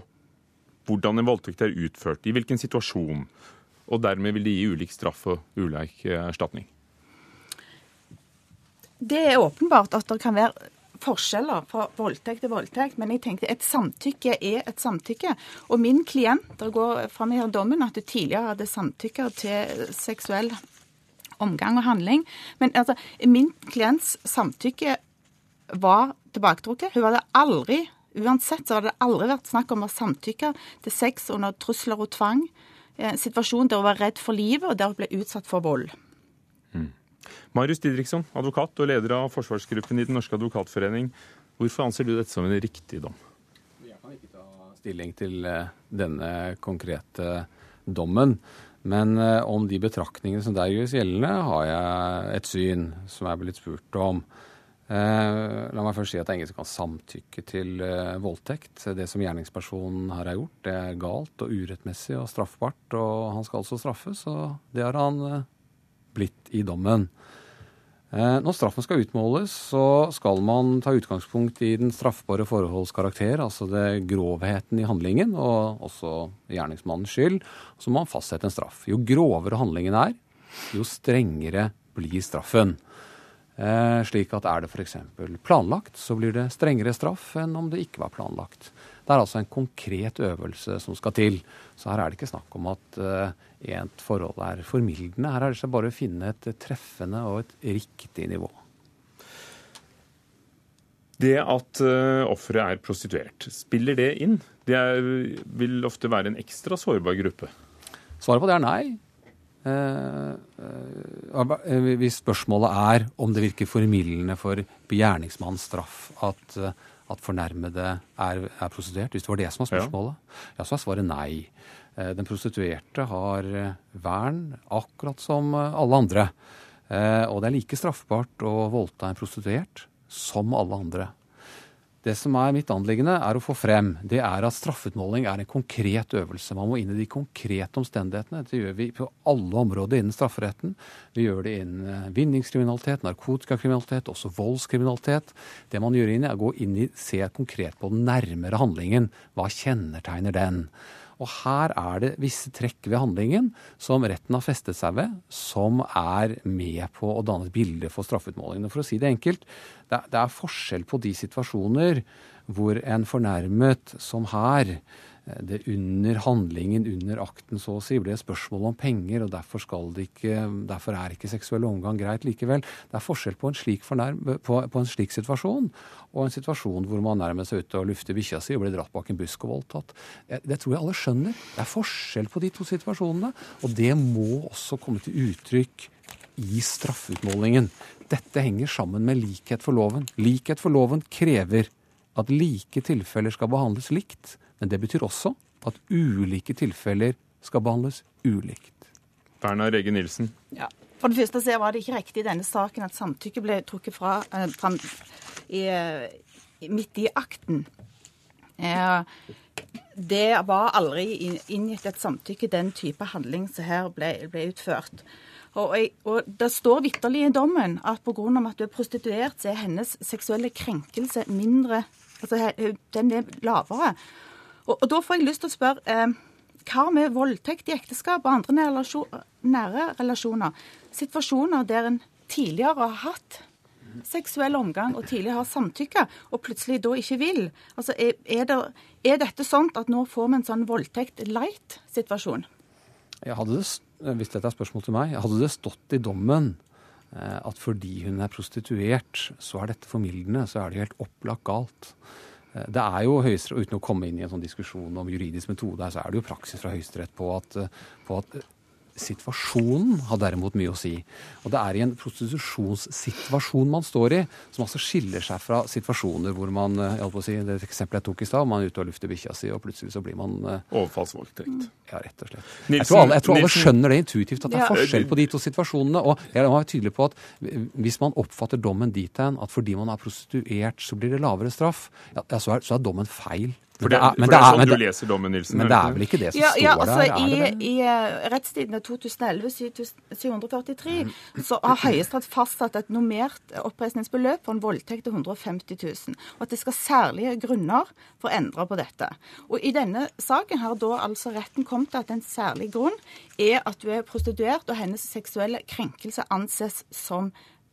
hvordan en voldtekt er utført, i hvilken situasjon? Og dermed vil de gi ulik straff og ulik eh, erstatning? Det er åpenbart at det kan være forskjeller fra voldtekt til voldtekt, men jeg tenkte et samtykke er et samtykke. Og min klient, det går fram i dommen at du tidligere hadde samtykke til seksuell omgang og handling. Men altså, min klients samtykke var tilbaketrukket. Hun hadde aldri Uansett så hadde det aldri vært snakk om å samtykke til sex under trusler og tvang situasjon der hun var redd for livet, og der hun ble utsatt for vold. Mm. Marius Didriksson, advokat og leder av forsvarsgruppen i Den norske advokatforening. Hvorfor anser du dette som en riktig dom? Jeg kan ikke ta stilling til eh, denne konkrete dommen. Men eh, om de betraktningene som der gjøres gjeldende, har jeg et syn som jeg er blitt spurt om. Eh, la meg først si at det er ingen som kan samtykke til eh, voldtekt. Det som gjerningspersonen her har gjort, det er galt og urettmessig og straffbart. Og han skal altså straffes, og det har han eh, blitt i dommen. Når straffen skal utmåles, så skal man ta utgangspunkt i den straffbare forholdskarakter, altså det grovheten i handlingen, og også gjerningsmannens skyld. Så må man fastsette en straff. Jo grovere handlingen er, jo strengere blir straffen. Eh, slik at er det f.eks. planlagt, så blir det strengere straff enn om det ikke var planlagt. Det er altså en konkret øvelse som skal til. Så her er det ikke snakk om at et forhold er formildende. Her er det bare å finne et treffende og et riktig nivå. Det at uh, offeret er prostituert, spiller det inn? Det er, vil ofte være en ekstra sårbar gruppe? Svaret på det er nei. Eh, eh, hvis spørsmålet er om det virker formildende for gjerningsmannens straff at, eh, at fornærmede er, er, prostituert, hvis det var det som var spørsmålet, ja. ja, så er svaret nei. Den prostituerte har vern akkurat som alle andre. Og det er like straffbart å voldta en prostituert som alle andre. Det som er mitt anliggende, er å få frem det er at straffutmåling er en konkret øvelse. Man må inn i de konkrete omstendighetene. Det gjør vi på alle områder innen strafferetten. Vi gjør det innen eh, vinningskriminalitet, narkotikakriminalitet, også voldskriminalitet. Det man gjør inn i, er å gå inn i, se konkret på den nærmere handlingen. Hva kjennetegner den? Og her er det visse trekk ved handlingen som retten har festet seg ved, som er med på å danne et bilde for straffeutmålingene. For å si det enkelt, Det, er forskjell på de situasjoner hvor en fornærmet, som her, det under handlingen, under akten så å si, ble et spørsmål om penger, og derfor, ikke, derfor, er ikke seksuell omgang greit likevel. Det er forskjell på en, slik fornærm, på, på en slik situasjon og en situasjon hvor man nærmest er ute og lufter bikkja si og blir dratt bak en busk og voldtatt. Det tror jeg alle skjønner. Det er forskjell på de to situasjonene, og det må også komme til uttrykk i straffeutmålingen. Dette henger sammen med likhet for loven. Likhet for loven krever at like tilfeller skal behandles likt. Men det betyr også at ulike tilfeller skal behandles ulikt. Berna Rege Nilsen. Ja. For det første så var det ikke riktig i denne saken at samtykke ble trukket fra, eh, fram i, midt i akten. Eh, det var aldri inngitt et samtykke, den type handling som her ble, ble utført. Og, og Det står vitterlig i dommen at pga. at du er prostituert, så er hennes seksuelle krenkelse mindre Altså, den er lavere. Og, og da får jeg lyst til å spørre eh, hva med voldtekt i ekteskap og andre nære, nære relasjoner? Situasjoner der en tidligere har hatt seksuell omgang og tidligere har samtykka, og plutselig da ikke vil. Altså, er, er, det, er dette sånn at nå får vi en sånn voldtekt light-situasjon? Hvis dette er spørsmål til meg, hadde det stått i dommen at fordi hun er prostituert, så er dette formildende, så er det helt opplagt galt. Eh, det er jo Uten å komme inn i en sånn diskusjon om juridisk metode, så er det jo praksis fra Høyesterett på eh, på at Situasjonen har derimot mye å si. Og det er i en prostitusjonssituasjon man står i, som altså skiller seg fra situasjoner hvor man eh, jeg på å si, Det eksempelet jeg tok i stad, man er ute og lufter bikkja si, og plutselig så blir man uh, Overfallsvoldtekt. Ja, rett og slett. Nilsen, jeg tror, alle, jeg tror alle, skjønner det intuitivt, at det er forskjell på de to situasjonene. Og jeg må være tydelig på at hvis man oppfatter dommen dit hen at fordi man er prostituert, så blir det lavere straff, ja, så, er, så er dommen feil. For det, er, men det er sånn du leser dommen, Nilsen? Men det er vel ikke det som ja, står ja, altså, der? I, det i uh, Rettstidene 2011-743 mm. så har Høyesterett fastsatt et normert oppreisningsbeløp for en voldtekt til 150 000. Og at det skal særlige grunner for å endre på dette. Og i denne saken har da altså retten kommet til at en særlig grunn er at du er prostituert, og hennes seksuelle krenkelse anses som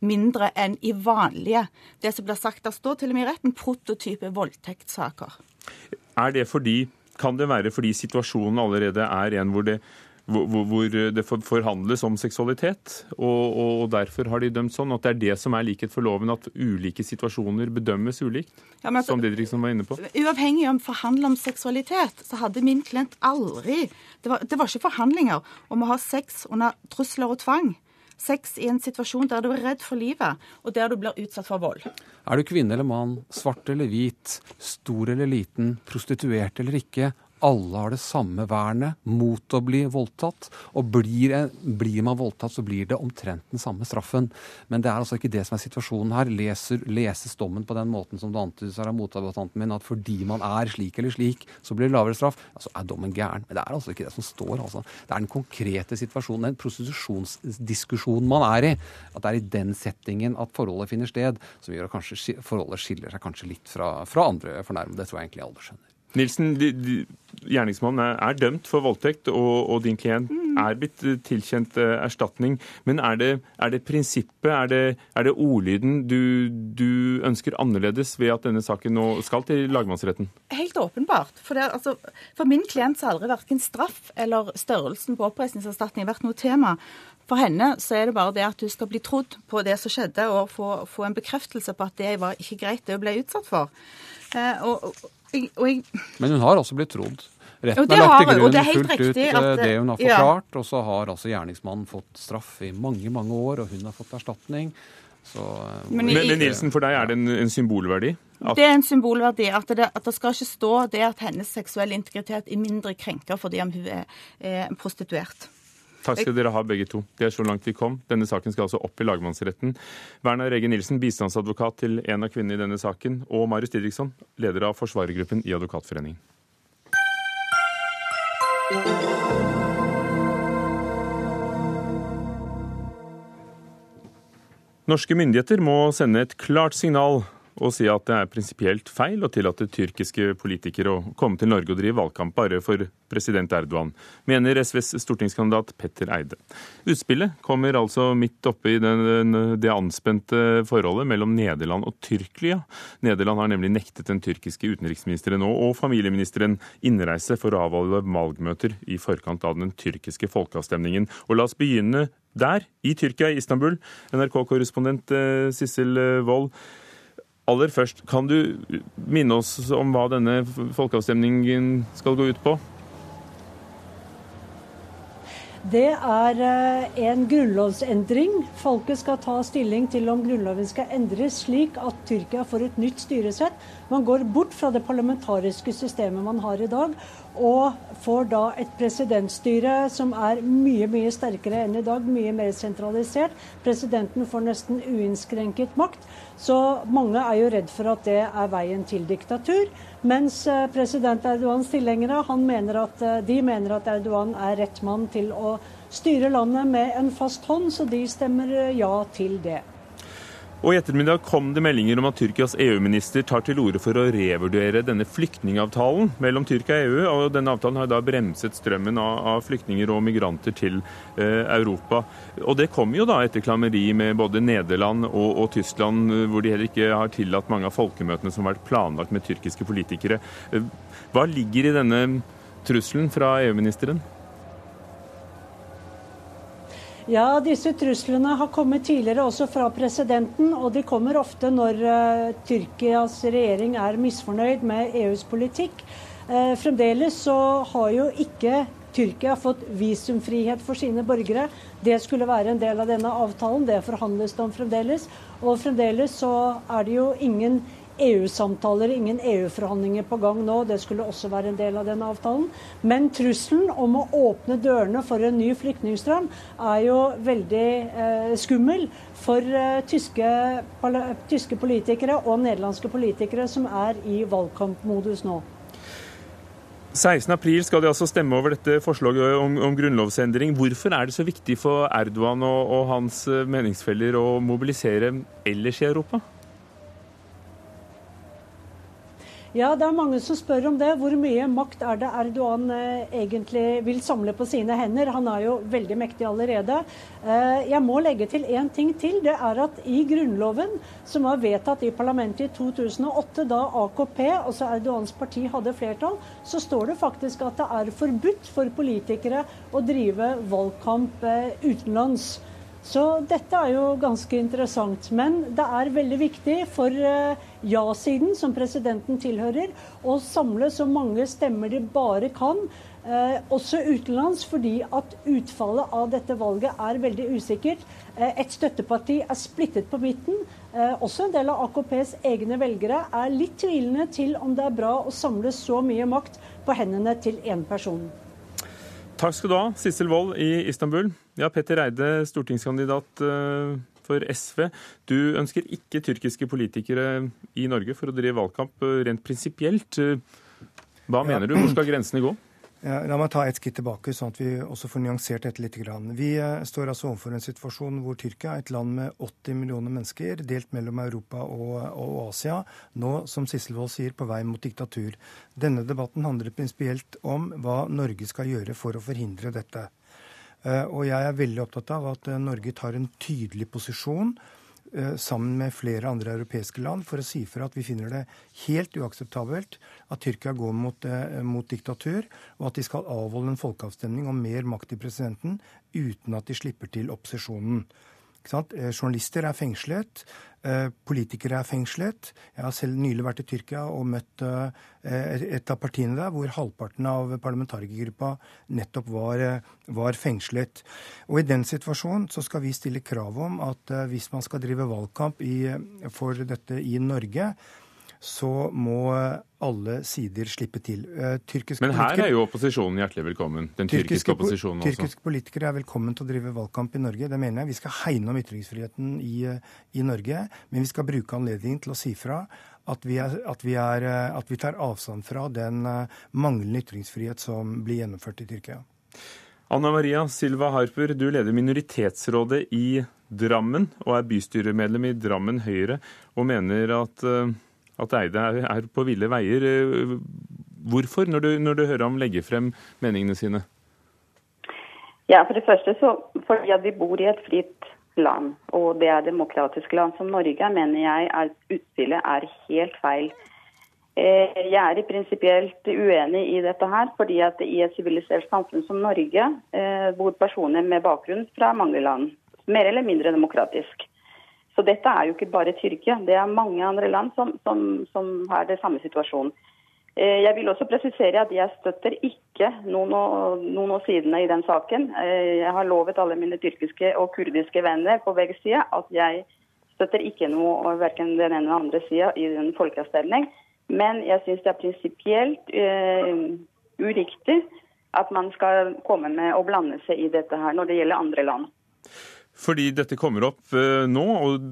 mindre enn i vanlige. Det som blir sagt, der står til og med i retten prototype voldtektssaker. Er det fordi, Kan det være fordi situasjonen allerede er en hvor det, hvor, hvor det forhandles om seksualitet, og, og, derfor har de dømt sånn? At det er det som er likhet for loven, at ulike situasjoner bedømmes ulikt? Ja, men, som Didriksen var inne på. Uavhengig om forhandle om seksualitet, så hadde min klient aldri Det var, det var ikke forhandlinger om å ha sex under trusler og tvang sex i en situasjon der du er redd for livet, og der du blir utsatt for vold. Er du kvinne eller mann, svart eller hvit, stor eller liten, prostituert eller ikke, alle har det samme vernet mot å bli voldtatt. Og blir, blir, man voldtatt, så blir det omtrent den samme straffen. Men det er altså ikke det som er situasjonen her. Leser, leses dommen på den måten som det antydes her av motadvokaten min, at fordi man er slik eller slik, så blir det lavere straff, ja, så er dommen gæren. Men det er altså ikke det som står. altså. Det er den konkrete situasjonen, den prostitusjonsdiskusjonen man er i. At det er i den settingen at forholdet finner sted, som gjør at kanskje forholdet skiller seg kanskje litt fra, fra andre fornærmede. Det tror jeg egentlig alle skjønner. Nilsen, de, de, gjerningsmannen er, dømt for voldtekt, og, og din klient mm. er blitt eh, tilkjent uh, erstatning. Men er det, er det prinsippet, er det, er det ordlyden du, du, ønsker annerledes ved at denne saken nå skal til lagmannsretten? Helt åpenbart. For, det, altså, for min klient så har aldri verken straff eller størrelsen på oppreisningserstatning vært noe tema. For henne så er det bare det at hun skal bli trodd på det som skjedde, og få, få en bekreftelse på at det var ikke greit, det hun ble utsatt for. Eh, og, og jeg... Men hun har også blitt trodd. Retten har lagt til grunn fullt ut eh, at, det hun har forklart, ja. og så har altså gjerningsmannen fått straff i mange, mange år, og hun har fått erstatning. Så, men, men, men, Nilsen, for deg er det en, en symbolverdi? At... Det er en symbolverdi. At det, at det, skal ikke stå det at hennes seksuelle integritet er mindre krenka fordi om hun er, er prostituert. Takk skal dere ha, begge to. Det er så langt vi kom. Denne saken skal altså opp i lagmannsretten. Werner Rege Nilsen, bistandsadvokat til en av kvinnene i denne saken, og Marius Didriksson, leder av forsvarergruppen i Advokatforeningen. Norske myndigheter må sende et klart signal og si at det er prinsipielt feil å tillate tyrkiske politikere å komme til Norge og drive valgkamp bare for president Erdogan, mener SVs stortingskandidat Petter Eide. Utspillet kommer altså midt oppe i den, det anspente forholdet mellom Nederland og Tyrkia. Nederland har nemlig nektet den tyrkiske utenriksministeren og familieministeren innreise for å avholde valgmøter i forkant av den tyrkiske folkeavstemningen. Og la oss begynne der, i Tyrkia, i Istanbul. NRK-korrespondent eh, Sissel Wold. Aller først, kan du minne oss om hva denne folkeavstemningen skal gå ut på? Det er eh, en grunnlovsendring. Folket skal ta stilling til om grunnloven skal endres slik at Tyrkia får et nytt styresett. Man går bort fra det parlamentariske systemet man har i dag, og får da et presidentstyre som er mye mye sterkere enn i dag, mye mer sentralisert. Presidenten får nesten uinnskrenket makt. Så mange er jo redd for at det er veien til diktatur. Mens eh, president Erdogans tilhengere mener at, eh, de mener at Erdogan er rett mann til å styre landet med en fast hånd, så de stemmer eh, ja til det. Og I ettermiddag kom det meldinger om at Tyrkias EU-minister tar til orde for å revurdere denne flyktningavtalen mellom Tyrkia og EU. og Denne avtalen har da bremset strømmen av, flyktninger og migranter til eh, Europa. Og Det kom jo da etter klammeri med både Nederland og, og, Tyskland, hvor de heller ikke har tillatt mange av folkemøtene som har vært planlagt med tyrkiske politikere. Eh, hva ligger i denne trusselen fra EU-ministeren? Ja, disse truslene har kommet tidligere også fra presidenten, og de kommer ofte når uh, Tyrkias regjering er misfornøyd med EUs politikk. Uh, fremdeles så har jo ikke Tyrkia fått visumfrihet for sine borgere. Det skulle være en del av denne avtalen, det forhandles det om fremdeles. Og fremdeles så er det jo ingen EU-samtaler, ingen EU-forhandlinger på gang nå. Det skulle også være en del av den avtalen. Men trusselen om å åpne dørene for en ny flyktningstrøm er jo veldig eh, skummel for eh, tyske, tyske politikere og nederlandske politikere som er i valgkampmodus nå. 16.4 skal de altså stemme over dette forslaget om, om, grunnlovsendring. Hvorfor er det så viktig for Erdogan og, og hans eh, meningsfeller å mobilisere ellers i Europa? Ja, det er mange som spør om det. Hvor mye makt er det Erdogan eh, egentlig vil samle på sine hender? Han er jo veldig mektig allerede. Eh, jeg må legge til én ting til. Det er at i Grunnloven, som var vedtatt i parlamentet i 2008, da AKP, altså Erdogans parti, hadde flertall, så står det faktisk at det er forbudt for politikere å drive valgkamp eh, utenlands. Så dette er jo ganske interessant. Men det er veldig viktig for eh, ja-siden, som presidenten tilhører, å samle så mange stemmer de bare kan. Eh, også utenlands, fordi at utfallet av dette valget er veldig usikkert. Eh, et støtteparti er splittet på midten. Eh, også en del av AKPs egne velgere er litt tvilende til om det er bra å samle så mye makt på hendene til én person. Takk skal du ha, Sissel Wold i Istanbul. Ja, Petter Eide, stortingskandidat eh, for SV. Du ønsker ikke tyrkiske politikere i Norge for å drive valgkamp eh, rent prinsipielt. Hva mener du? Hvor skal grensene gå? La meg ta et skritt tilbake, sånn at vi også får nyansert dette litt. Vi eh, står altså overfor en situasjon hvor Tyrkia, et land med 80 millioner mennesker, delt mellom Europa og, og Asia, nå, som Sisselvold sier, på vei mot diktatur. Denne debatten handler prinsipielt om hva Norge skal gjøre for å forhindre dette. Eh, og jeg er veldig opptatt av at eh, Norge tar en tydelig posisjon Eh, sammen med flere andre europeiske land for å si fra at vi finner det helt uakseptabelt at Tyrkia går mot, mot diktatur, og at de skal avholde en folkeavstemning om mer makt til presidenten uten at de slipper til opposisjonen. Eh, journalister er fengslet, eh, politikere er fengslet. Jeg har selv nylig vært i Tyrkia og møtt eh, et av partiene der hvor halvparten av parlamentarikergruppa nettopp var, var, fengslet. Og I den situasjonen så skal vi stille krav om at hvis man skal drive valgkamp i, for dette i Norge, så må alle sider slippe til. Tyrkisk Men her er jo opposisjonen hjertelig velkommen? Den tyrkiske, tyrkiske opposisjonen også? Tyrkiske politikere er velkommen til å drive valgkamp i Norge. Det mener jeg. Vi skal hegne om ytringsfriheten i, i Norge, men vi skal bruke anledningen til å si fra at vi, er, at, vi er, at vi, tar avstand fra den eh, manglende ytringsfrihet som blir gjennomført i Tyrkia. Anna Maria Silva Harper, du leder minoritetsrådet i Drammen og er bystyremedlem i Drammen Høyre, og mener at, eh, at Eide er, på ville veier. Eh, hvorfor, når du, når du hører ham legge frem meningene sine? Ja, For det første så fordi at vi bor i et fritt land, og det er demokratisk land som Norge, mener jeg at utspillet er helt feil. Eh, jeg er prinsipielt uenig i dette her, fordi at i et sivilisert samfunn som Norge bor personer med bakgrunn fra mange land mer eller mindre demokratisk. Så dette er jo ikke bare Tyrkia, det er mange andre land som, som, som har det samme situasjonen. Eh, jeg vil også presisere at jeg støtter ikke noen av, sidene i den saken. Eh, jeg har lovet alle mine tyrkiske og kurdiske venner på begge sider at jeg støtter ikke noe verken den ene eller andre sida i den folkeavstemning. Men jeg syns det er prinsipielt uh, uriktig at man skal komme med å blande seg i dette her når det gjelder andre land. Fordi dette kommer opp uh, nå, og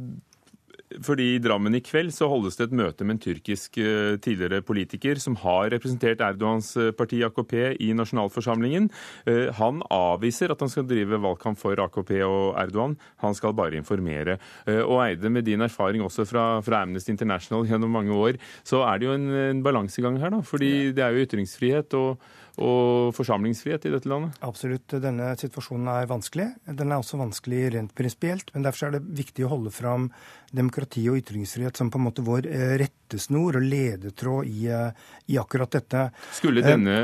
fordi i Drammen i kveld så holdes det et møte med en tyrkisk uh, tidligere politiker som har representert Erdogans uh, parti AKP i nasjonalforsamlingen. Han avviser at han skal drive valgkamp for AKP og Erdogan. Han skal bare informere. Og Eide, med din erfaring også fra, fra Amnesty International gjennom mange år, så er det jo en, en balansegang her, da. Fordi det er jo ytringsfrihet. og og forsamlingsfrihet i dette landet? Absolutt. Denne situasjonen er vanskelig. Den er også vanskelig rent prinsipielt. Men derfor er det viktig å holde fram demokrati og ytringsfrihet som på en måte vår eh, rettesnor og ledetråd i, eh, i akkurat dette. Skulle eh, denne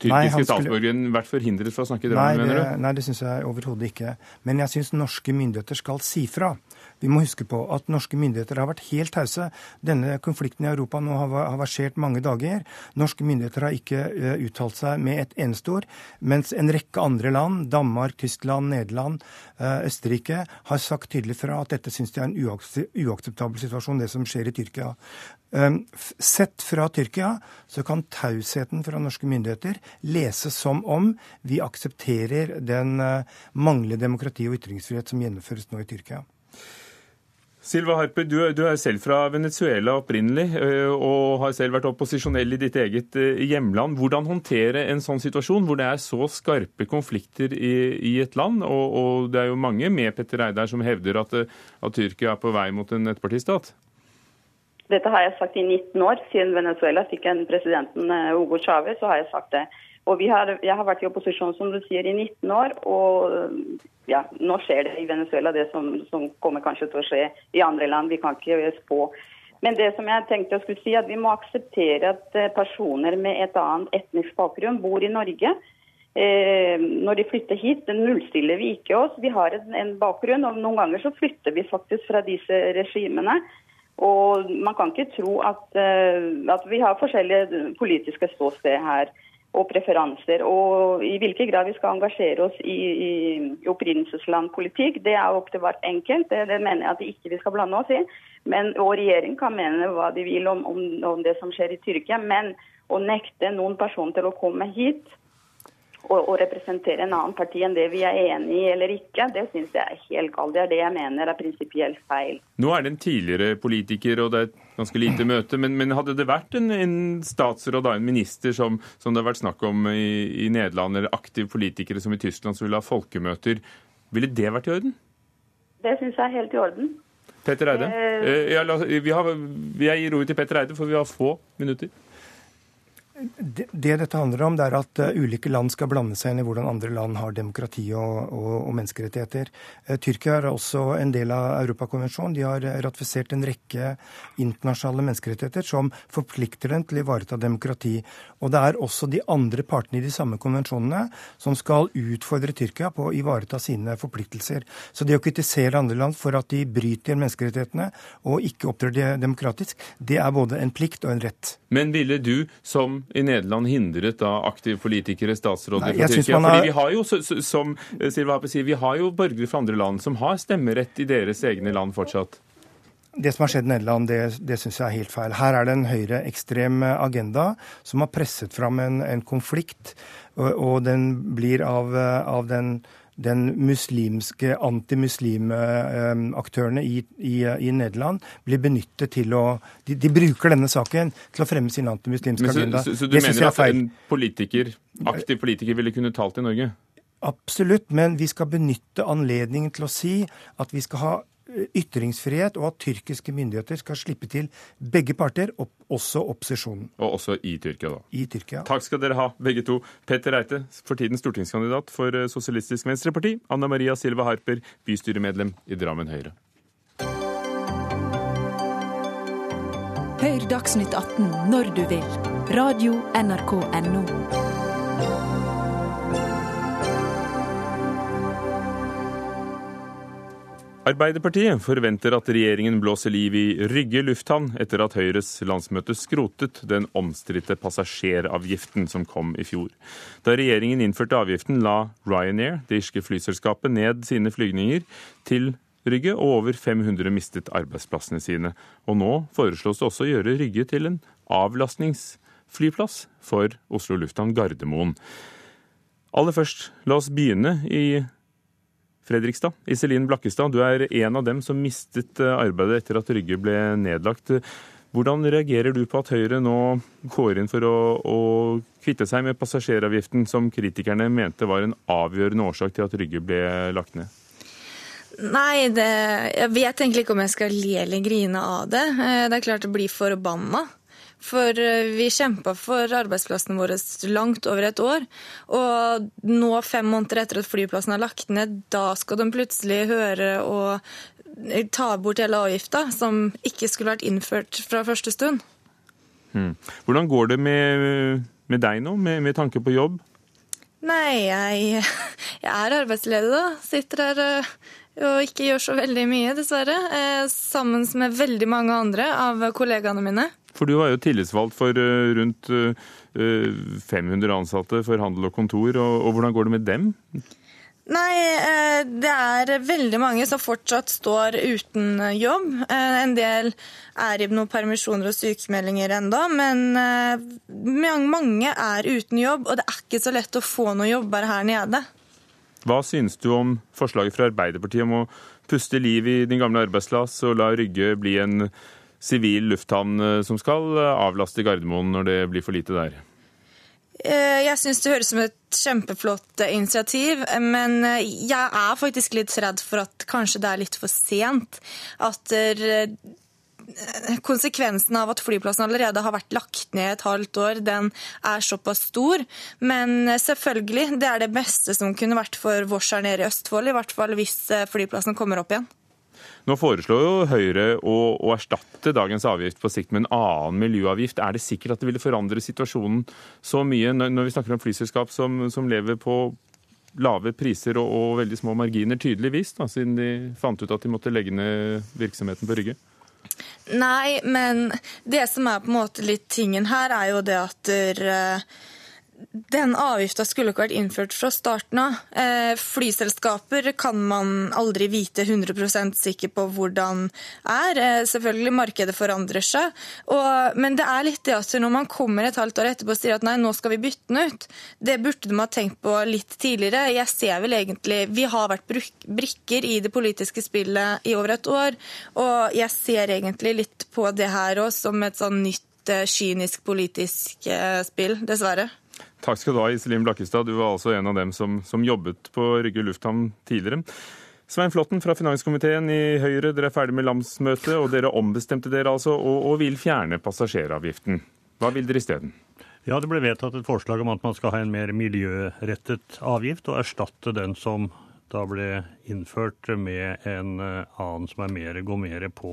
tyrkiske statsborgeren vært forhindret fra å snakke i Drammen, mener du? Nei, det syns jeg overhodet ikke. Men jeg syns norske myndigheter skal si fra. Vi må huske på at norske myndigheter har vært helt tause. Denne konflikten i Europa nå har versert mange dager. Norske myndigheter har ikke uh, uttalt seg med et eneste ord, mens en rekke andre land, Danmark, Tyskland, Nederland, uh, Østerrike, har sagt tydelig fra at dette syns de er en uakseptabel situasjon, det som skjer i Tyrkia. Ehm, sett fra Tyrkia så kan tausheten fra norske myndigheter leses som om vi aksepterer den eh, manglende demokrati og ytringsfrihet som gjennomføres nå i Tyrkia. Silva Harper, du, du, er selv fra Venezuela opprinnelig, eh, og har selv vært opposisjonell i ditt eget eh, hjemland. Hvordan håndtere en sånn situasjon hvor det er så skarpe konflikter i, i et land? Og, og, det er jo mange med Petter Eidar som hevder at, eh, at Tyrkia er på vei mot en ettpartistat. Dette har jeg sagt i 19 år. Siden Venezuela fikk en presidenten Hugo Chávez, så har jeg sagt det. Og har, jeg har vært i opposisjon som du sier, i 19 år. Og ja, nå skjer det i Venezuela det som, som, kommer kanskje til å skje i andre land. Vi kan ikke spå. Men det som jeg tenkte jeg skulle si, at vi må akseptere at eh, personer med et annet etnisk bakgrunn bor i Norge. Eh, når de flytter hit, nullstiller vi ikke oss. Vi har en, en bakgrunn, og noen ganger så flytter vi faktisk fra disse regimene. Og man kan ikke tro at, uh, at vi har forskjellige politiske ståsted her og preferanser. Og i hvilken grad vi skal engasjere oss i, i, opprinnelseslandpolitikk, det er opp til hvert enkelt. Det, det, mener jeg at vi ikke skal blande oss i. Men, og regjeringen kan mene hva de vil om, om, om det som skjer i Tyrkia. Men å nekte noen person til å komme hit og, og representere en annen parti enn det vi er enig i eller ikke, det syns jeg er helt galt. Det er det jeg mener er prinsipielt feil. Nå er det en tidligere politiker, og det er ganske lite møte. Men, men hadde det vært en, en statsråd, da, en minister, som, som, det har vært snakk om i, i Nederland, eller aktive politikere som i Tyskland som ville ha folkemøter, ville det vært i orden? Det syns jeg er helt i orden. Petter Eide. Eh, ja, la, vi, har, vi gir ordet til Petter Eide, for vi har få minutter. Det, det, dette handler om, det er at uh, ulike land skal blande seg inn i hvordan andre land har demokrati og, og, og menneskerettigheter. Uh, Tyrkia er også en del av Europakonvensjonen. De har ratifisert en rekke internasjonale menneskerettigheter som forplikter dem til å ivareta demokrati. Og det er også de andre partene i de samme konvensjonene som skal utfordre Tyrkia på å ivareta sine forpliktelser. Så det å kritisere andre land for at de bryter menneskerettighetene og ikke opptrer demokratisk, det er både en plikt og en rett. Men ville du som i Nederland hindret da aktive politikere, statsråder fra Tyrkia? Fordi vi har jo, som Silva Hape sier, vi har jo borgere fra andre land som har stemmerett i deres egne land fortsatt. Det som har skjedd i Nederland, det, det syns jeg er helt feil. Her er det en høyreekstrem agenda som har presset fram en, en konflikt, og, og, den blir av, av den den muslimske, antimuslimaktørene i, i, i, Nederland blir benyttet til å de, de, bruker denne saken til å fremme sin antimuslimske agenda. Så, så, så du mener at en politiker, aktiv politiker ville kunne talt i Norge? Absolutt, men vi skal benytte anledningen til å si at vi skal ha ytringsfrihet, og at tyrkiske myndigheter skal slippe til begge parter, også opposisjonen. Og også i Tyrkia, da. I Tyrkia. Takk skal dere ha, begge to. Petter Reite, for tiden stortingskandidat for eh, Sosialistisk Venstreparti. Anna Maria Silva Harper, bystyremedlem i Drammen Høyre. Hør Dagsnytt 18 når du vil. Radio NRK Radio.nrk.no. Arbeiderpartiet forventer at regjeringen blåser liv i Rygge lufthavn etter at Høyres landsmøte skrotet den omstridte passasjeravgiften som kom i fjor. Da regjeringen innførte avgiften, la Ryanair, det irske flyselskapet, ned sine flygninger til Rygge, og over 500 mistet arbeidsplassene sine. Og nå foreslås det også å gjøre Rygge til en avlastningsflyplass for Oslo lufthavn Gardermoen. Aller først, la oss begynne i Fredrikstad. Iselin Blakkestad, du er en av dem som mistet eh, arbeidet etter at Rygge ble nedlagt. Hvordan reagerer du på at Høyre nå går inn for å, å kvitte seg med passasjeravgiften, som kritikerne mente var en avgjørende årsak til at Rygge ble lagt ned? Nei, det, jeg vet egentlig ikke om jeg skal le eller grine av det. Eh, det er klart å bli forbanna. For eh, vi kjempa for arbeidsplassene våre langt over et år. Og nå, fem måneder etter at flyplassen er lagt ned, da skal de plutselig høre og ta bort hele avgifta, som ikke skulle vært innført fra første stund. Hmm. Hvordan går det med, med deg nå, med, med, tanke på jobb? Nei, jeg, jeg er arbeidsledig, da. Sitter her eh, og ikke gjør så veldig mye, dessverre. Eh, sammen med veldig mange andre av kollegaene mine. For du var jo tillitsvalgt for eh, rundt 500 eh, ansatte for handel og kontor, og, hvordan går det med dem? Nei, det er veldig mange som fortsatt står uten jobb. En del er i noen permisjoner og sykemeldinger enda, men mange er uten jobb, og det er ikke så lett å få noen jobber her nede. Hva synes du om forslaget fra Arbeiderpartiet om å puste liv i din gamle arbeidsplass og la Rygge bli en sivil lufthavn eh, som skal eh, avlaste Gardermoen når det blir for lite der? Eh, jeg syns det høres som et kjempeflott initiativ, men jeg er faktisk litt redd for at kanskje det er litt for sent. At konsekvensen av at flyplassen allerede har vært lagt ned et halvt år, den er såpass stor. Men selvfølgelig, det er det beste som kunne vært for Vårs her nede i Østfold, i hvert fall hvis flyplassen kommer opp igjen. Nå foreslår jo Høyre å, å, erstatte dagens avgift på sikt med en annen miljøavgift. Er det sikkert at det ville forandre situasjonen så mye, når vi snakker om flyselskap som, som lever på lave priser og, og, veldig små marginer, tydeligvis, da, siden de fant ut at de måtte legge ned virksomheten på Rygge? Nei, men det som er på en måte litt tingen her, er jo det at der, den avgifta skulle ikke vært innført fra starten av. Eh, flyselskaper kan man aldri vite 100 sikker på hvordan er. Eh, selvfølgelig, markedet forandrer seg. Og, men det er litt det at når man kommer et halvt år etterpå og sier at nei, nå skal vi bytte den ut, det burde de ha tenkt på litt tidligere. Jeg ser vel egentlig Vi har vært brikker i det politiske spillet i over et år, og jeg ser egentlig litt på det her òg som et sånn nytt eh, kynisk politisk spill, dessverre. Takk skal du ha, Iselin Blakkestad. Du var altså en av dem som, som jobbet på Rygge lufthavn tidligere. Svein Flåtten fra finanskomiteen i Høyre, dere er ferdig med landsmøtet, og dere ombestemte dere altså og, og vil fjerne passasjeravgiften. Hva vil dere isteden? Ja, Det ble vedtatt et forslag om at man skal ha en mer miljørettet avgift, og erstatte den som da ble innført med en eh, annen som er mer, går mer på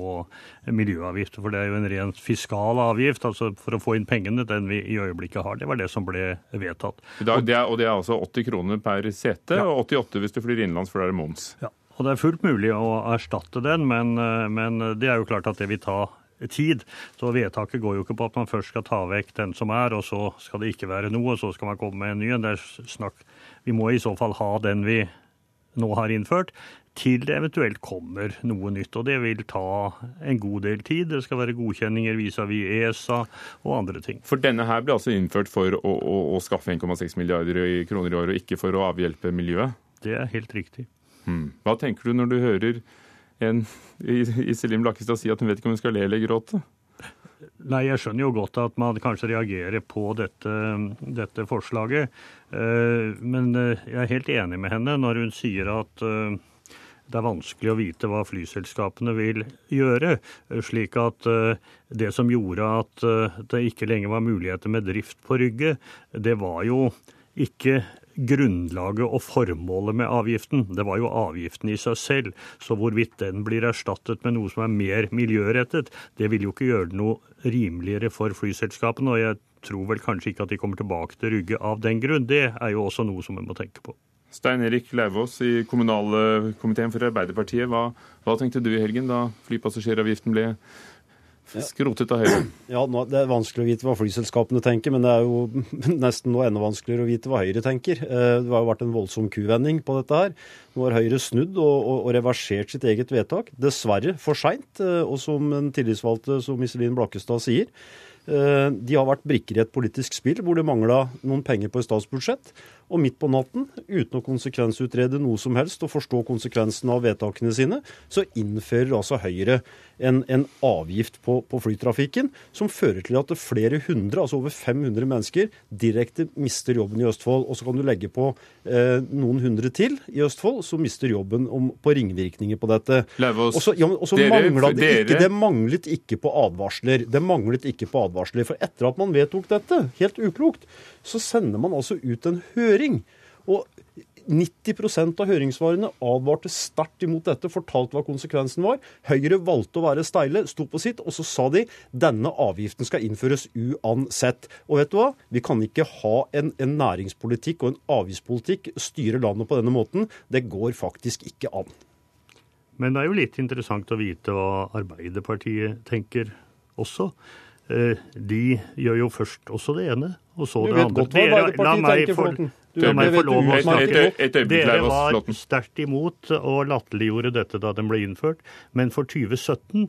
miljøavgifter. For det er jo en rent fiskal avgift, altså for å få inn pengene, den vi i øyeblikket har. Det var det som ble vedtatt. Dag, det er, og det er altså 80 kroner per sete, ja. og 88 hvis du flyr innenlands, for det er moms. Ja, og det er fullt mulig å erstatte den, men, eh, men det er jo klart at det vil ta tid. Så vedtaket går jo ikke på at man først skal ta vekk den som er, og så skal det ikke være noe, og så skal man komme med en ny en. Det er snakk Vi må i så fall ha den vi nå har innført, til det eventuelt kommer noe nytt. Og det vil ta en god del tid. Det skal være godkjenninger vis-à-vis -vis ESA og andre ting. For denne her ble altså innført for å, å, å skaffe 1,6 milliarder kroner i år, og ikke for å avhjelpe miljøet? Det er helt riktig. Hmm. Hva tenker du når du hører en Iselin Blakkestad si at hun vet ikke om hun skal le eller gråte? Nei, Jeg skjønner jo godt at man kanskje reagerer på dette, dette forslaget. Eh, men eh, jeg er helt enig med henne når hun sier at eh, det er vanskelig å vite hva flyselskapene vil gjøre. Slik at det som gjorde at det ikke lenger var muligheter med drift på Rygge, det var jo ikke grunnlaget og formålet med avgiften. Det var jo avgiften i seg selv. Så hvorvidt den blir erstattet med noe som er mer miljørettet, det vil jo ikke gjøre det noe rimeligere for flyselskapene. Og jeg tror vel kanskje ikke at de kommer tilbake til Rygge av den grunn. Det er jo også noe som vi må tenke på. Stein Erik Lauvås i kommunalkomiteen for Arbeiderpartiet. Hva, hva tenkte du i helgen da flypassasjeravgiften ble Skrotet av Høyre. Ja, Det er vanskelig å vite hva flyselskapene tenker, men det er jo nesten noe enda vanskeligere å vite hva Høyre tenker. Eh, det har jo vært en voldsom kuvending på dette her. Nå har Høyre snudd og, og, og reversert sitt eget vedtak. Dessverre for seint, eh, og som en tillitsvalgte som Iselin Blakkestad sier. Eh, de har vært brikker i et politisk spill hvor det mangla noen penger på et statsbudsjett. Og midt på natten, uten å konsekvensutrede noe som helst og forstå konsekvensene av vedtakene sine, så innfører altså Høyre en, en avgift på, på, flytrafikken som fører til at flere hundre, altså over 500 mennesker, direkte mister jobben i Østfold. Og så kan du legge på eh, noen hundre til i Østfold som mister jobben om, på ringvirkninger på dette. Og så ja, manglet det ikke, det manglet ikke på advarsler. Det manglet ikke på advarsler. For etter at man vedtok dette, helt uklokt, så sender man altså ut en høring. Og 90% av høringssvarene advarte sterkt imot dette, fortalte hva konsekvensen var. Høyre valgte å være steile, sto på sitt, og så sa de denne avgiften skal innføres uansett. Og vet du hva? Vi kan ikke ha en, en næringspolitikk og en avgiftspolitikk styre landet på denne måten. Det går faktisk ikke an. Men det er jo litt interessant å vite hva Arbeiderpartiet tenker også. Eh, de gjør jo først også det ene, og så det andre. Dere, la meg få, la meg for. Dere var sterkt imot og latterliggjorde dette da den ble innført. Men for 2017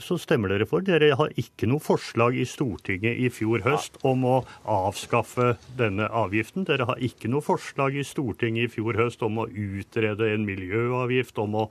så stemmer dere for. Dere har ikke noe forslag i Stortinget i fjor høst om å avskaffe denne avgiften. Dere har ikke noe forslag i Stortinget i fjor høst om å utrede en miljøavgift, om å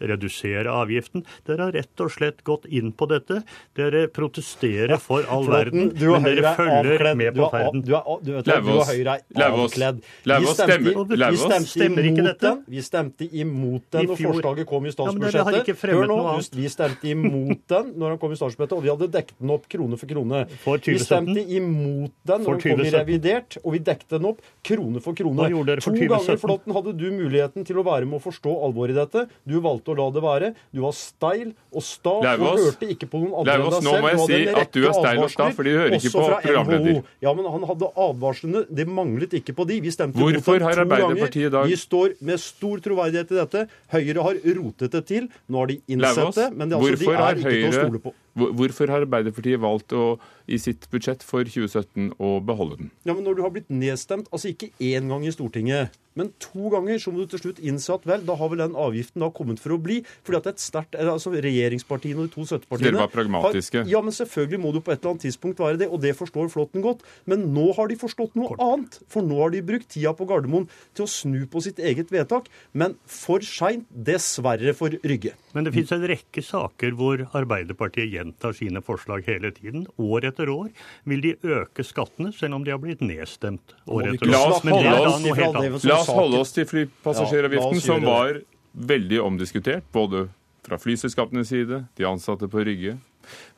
redusere avgiften. Dere har rett og slett gått inn på dette. Dere protesterer for all verden, men dere følger med på ferden. Du, du, vet, du og Høyre er stemte, vi stemte imot den. Vi stemte imot den når forslaget kom i statsbudsjettet. Hør nå, vi stemte imot den den når han kom i statsbudsjettet, og vi hadde dekket den opp krone for krone. For vi stemte imot den når den kom i revidert, og vi dekket den opp krone for krone. Hva gjorde dere for to ganger Flåtten hadde du muligheten til å være med å forstå alvoret i dette. Du valgte å la det være. Du var steil og sta og hørte ikke på noen andre enn deg selv. Nå må jeg si at du er steil og sta, fordi du hører ikke på programleder. Ja, men han hadde advarslene. Det manglet ikke på de. Vi stemte Hvorfor har Arbeiderpartiet ganger. dag Vi står med stor troverdighet i dette. Høyre har rotet det til. Nå har de innsett det, men det, altså, de er ikke til å stole på. Hvorfor har Arbeiderpartiet valgt å, i sitt budsjett for 2017 å beholde den? Ja, men Når du har blitt nedstemt, altså ikke én gang i Stortinget, men to ganger, så må du til slutt innse at vel, da har vel den avgiften da kommet for å bli. fordi at et sterkt, altså Regjeringspartiene og de to støttepartiene Dere var pragmatiske. Har, ja, men selvfølgelig må du på et eller annet tidspunkt være det, og det forstår Flåtten godt. Men nå har de forstått noe Kort. annet. For nå har de brukt tida på Gardermoen til å snu på sitt eget vedtak. Men for seint, dessverre for Rygge. Men det finnes en rekke saker hvor Arbeiderpartiet gjentar sine forslag hele tiden. År etter år vil de øke skattene, selv om de har blitt nedstemt år etter år. La oss holde oss, La oss holde oss til flypassasjeravgiften, ja, som var veldig omdiskutert. Både fra flyselskapenes side, de ansatte på Rygge,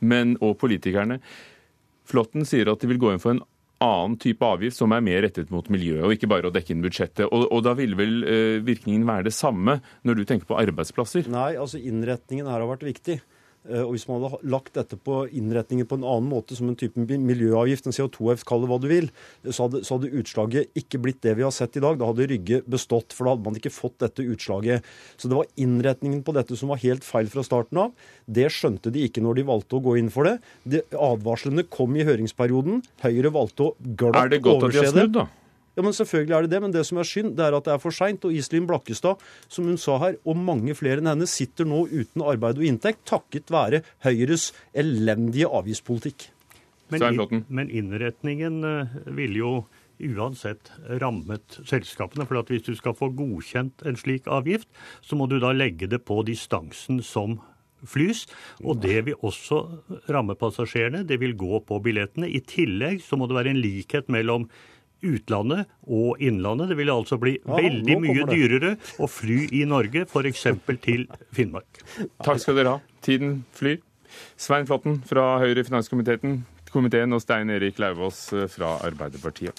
men, og politikerne. Flåtten sier at de vil gå inn for en annen type avgift som er mer rettet mot miljøet, og ikke bare å dekke inn budsjettet. Og, og da ville vel eh, virkningen være det samme når du tenker på arbeidsplasser? Nei, altså innretningen her har vært viktig. Eh, og Hvis man hadde lagt dette på innretningen på en annen måte, som en type miljøavgift, en CO2-avgift, kall det hva du vil, så hadde, så hadde, utslaget ikke blitt det vi har sett i dag. Da hadde Rygge bestått, for da hadde man ikke fått dette utslaget. Så det var innretningen på dette som var helt feil fra starten av. Det skjønte de ikke når de valgte å gå inn for det. De, advarslene kom i høringsperioden. Høyre valgte å glatt overse det. Er det godt at de har snudd, da? Ja, men Selvfølgelig er det det, men det som er synd, det er at det er for seint. Og Iselin Blakkestad, som hun sa her, og mange flere enn henne, sitter nå uten arbeid og inntekt takket være Høyres elendige avgiftspolitikk. Men, men innretningen eh, ville jo uansett rammet selskapene. For at hvis du skal få godkjent en slik avgift, så må du da legge det på distansen som flys. Og det vil også ramme passasjerene. Det vil gå på billettene. I tillegg så må det være en likhet mellom utlandet og innlandet. Det vil altså bli Ja, veldig mye det. dyrere å fly i Norge, f.eks. til Finnmark. Takk skal dere ha. Tiden flyr. Svein Flåtten fra Høyre i finanskomiteen komiteen og Stein Erik Lauvås eh, fra Arbeiderpartiet.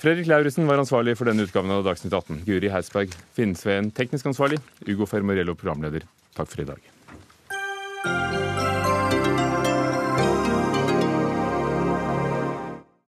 Fredrik Lauritzen var ansvarlig for denne utgaven av Dagsnytt 18. Guri Heisberg Finnsveen teknisk ansvarlig. Ugo Fermorello programleder. Takk for i dag.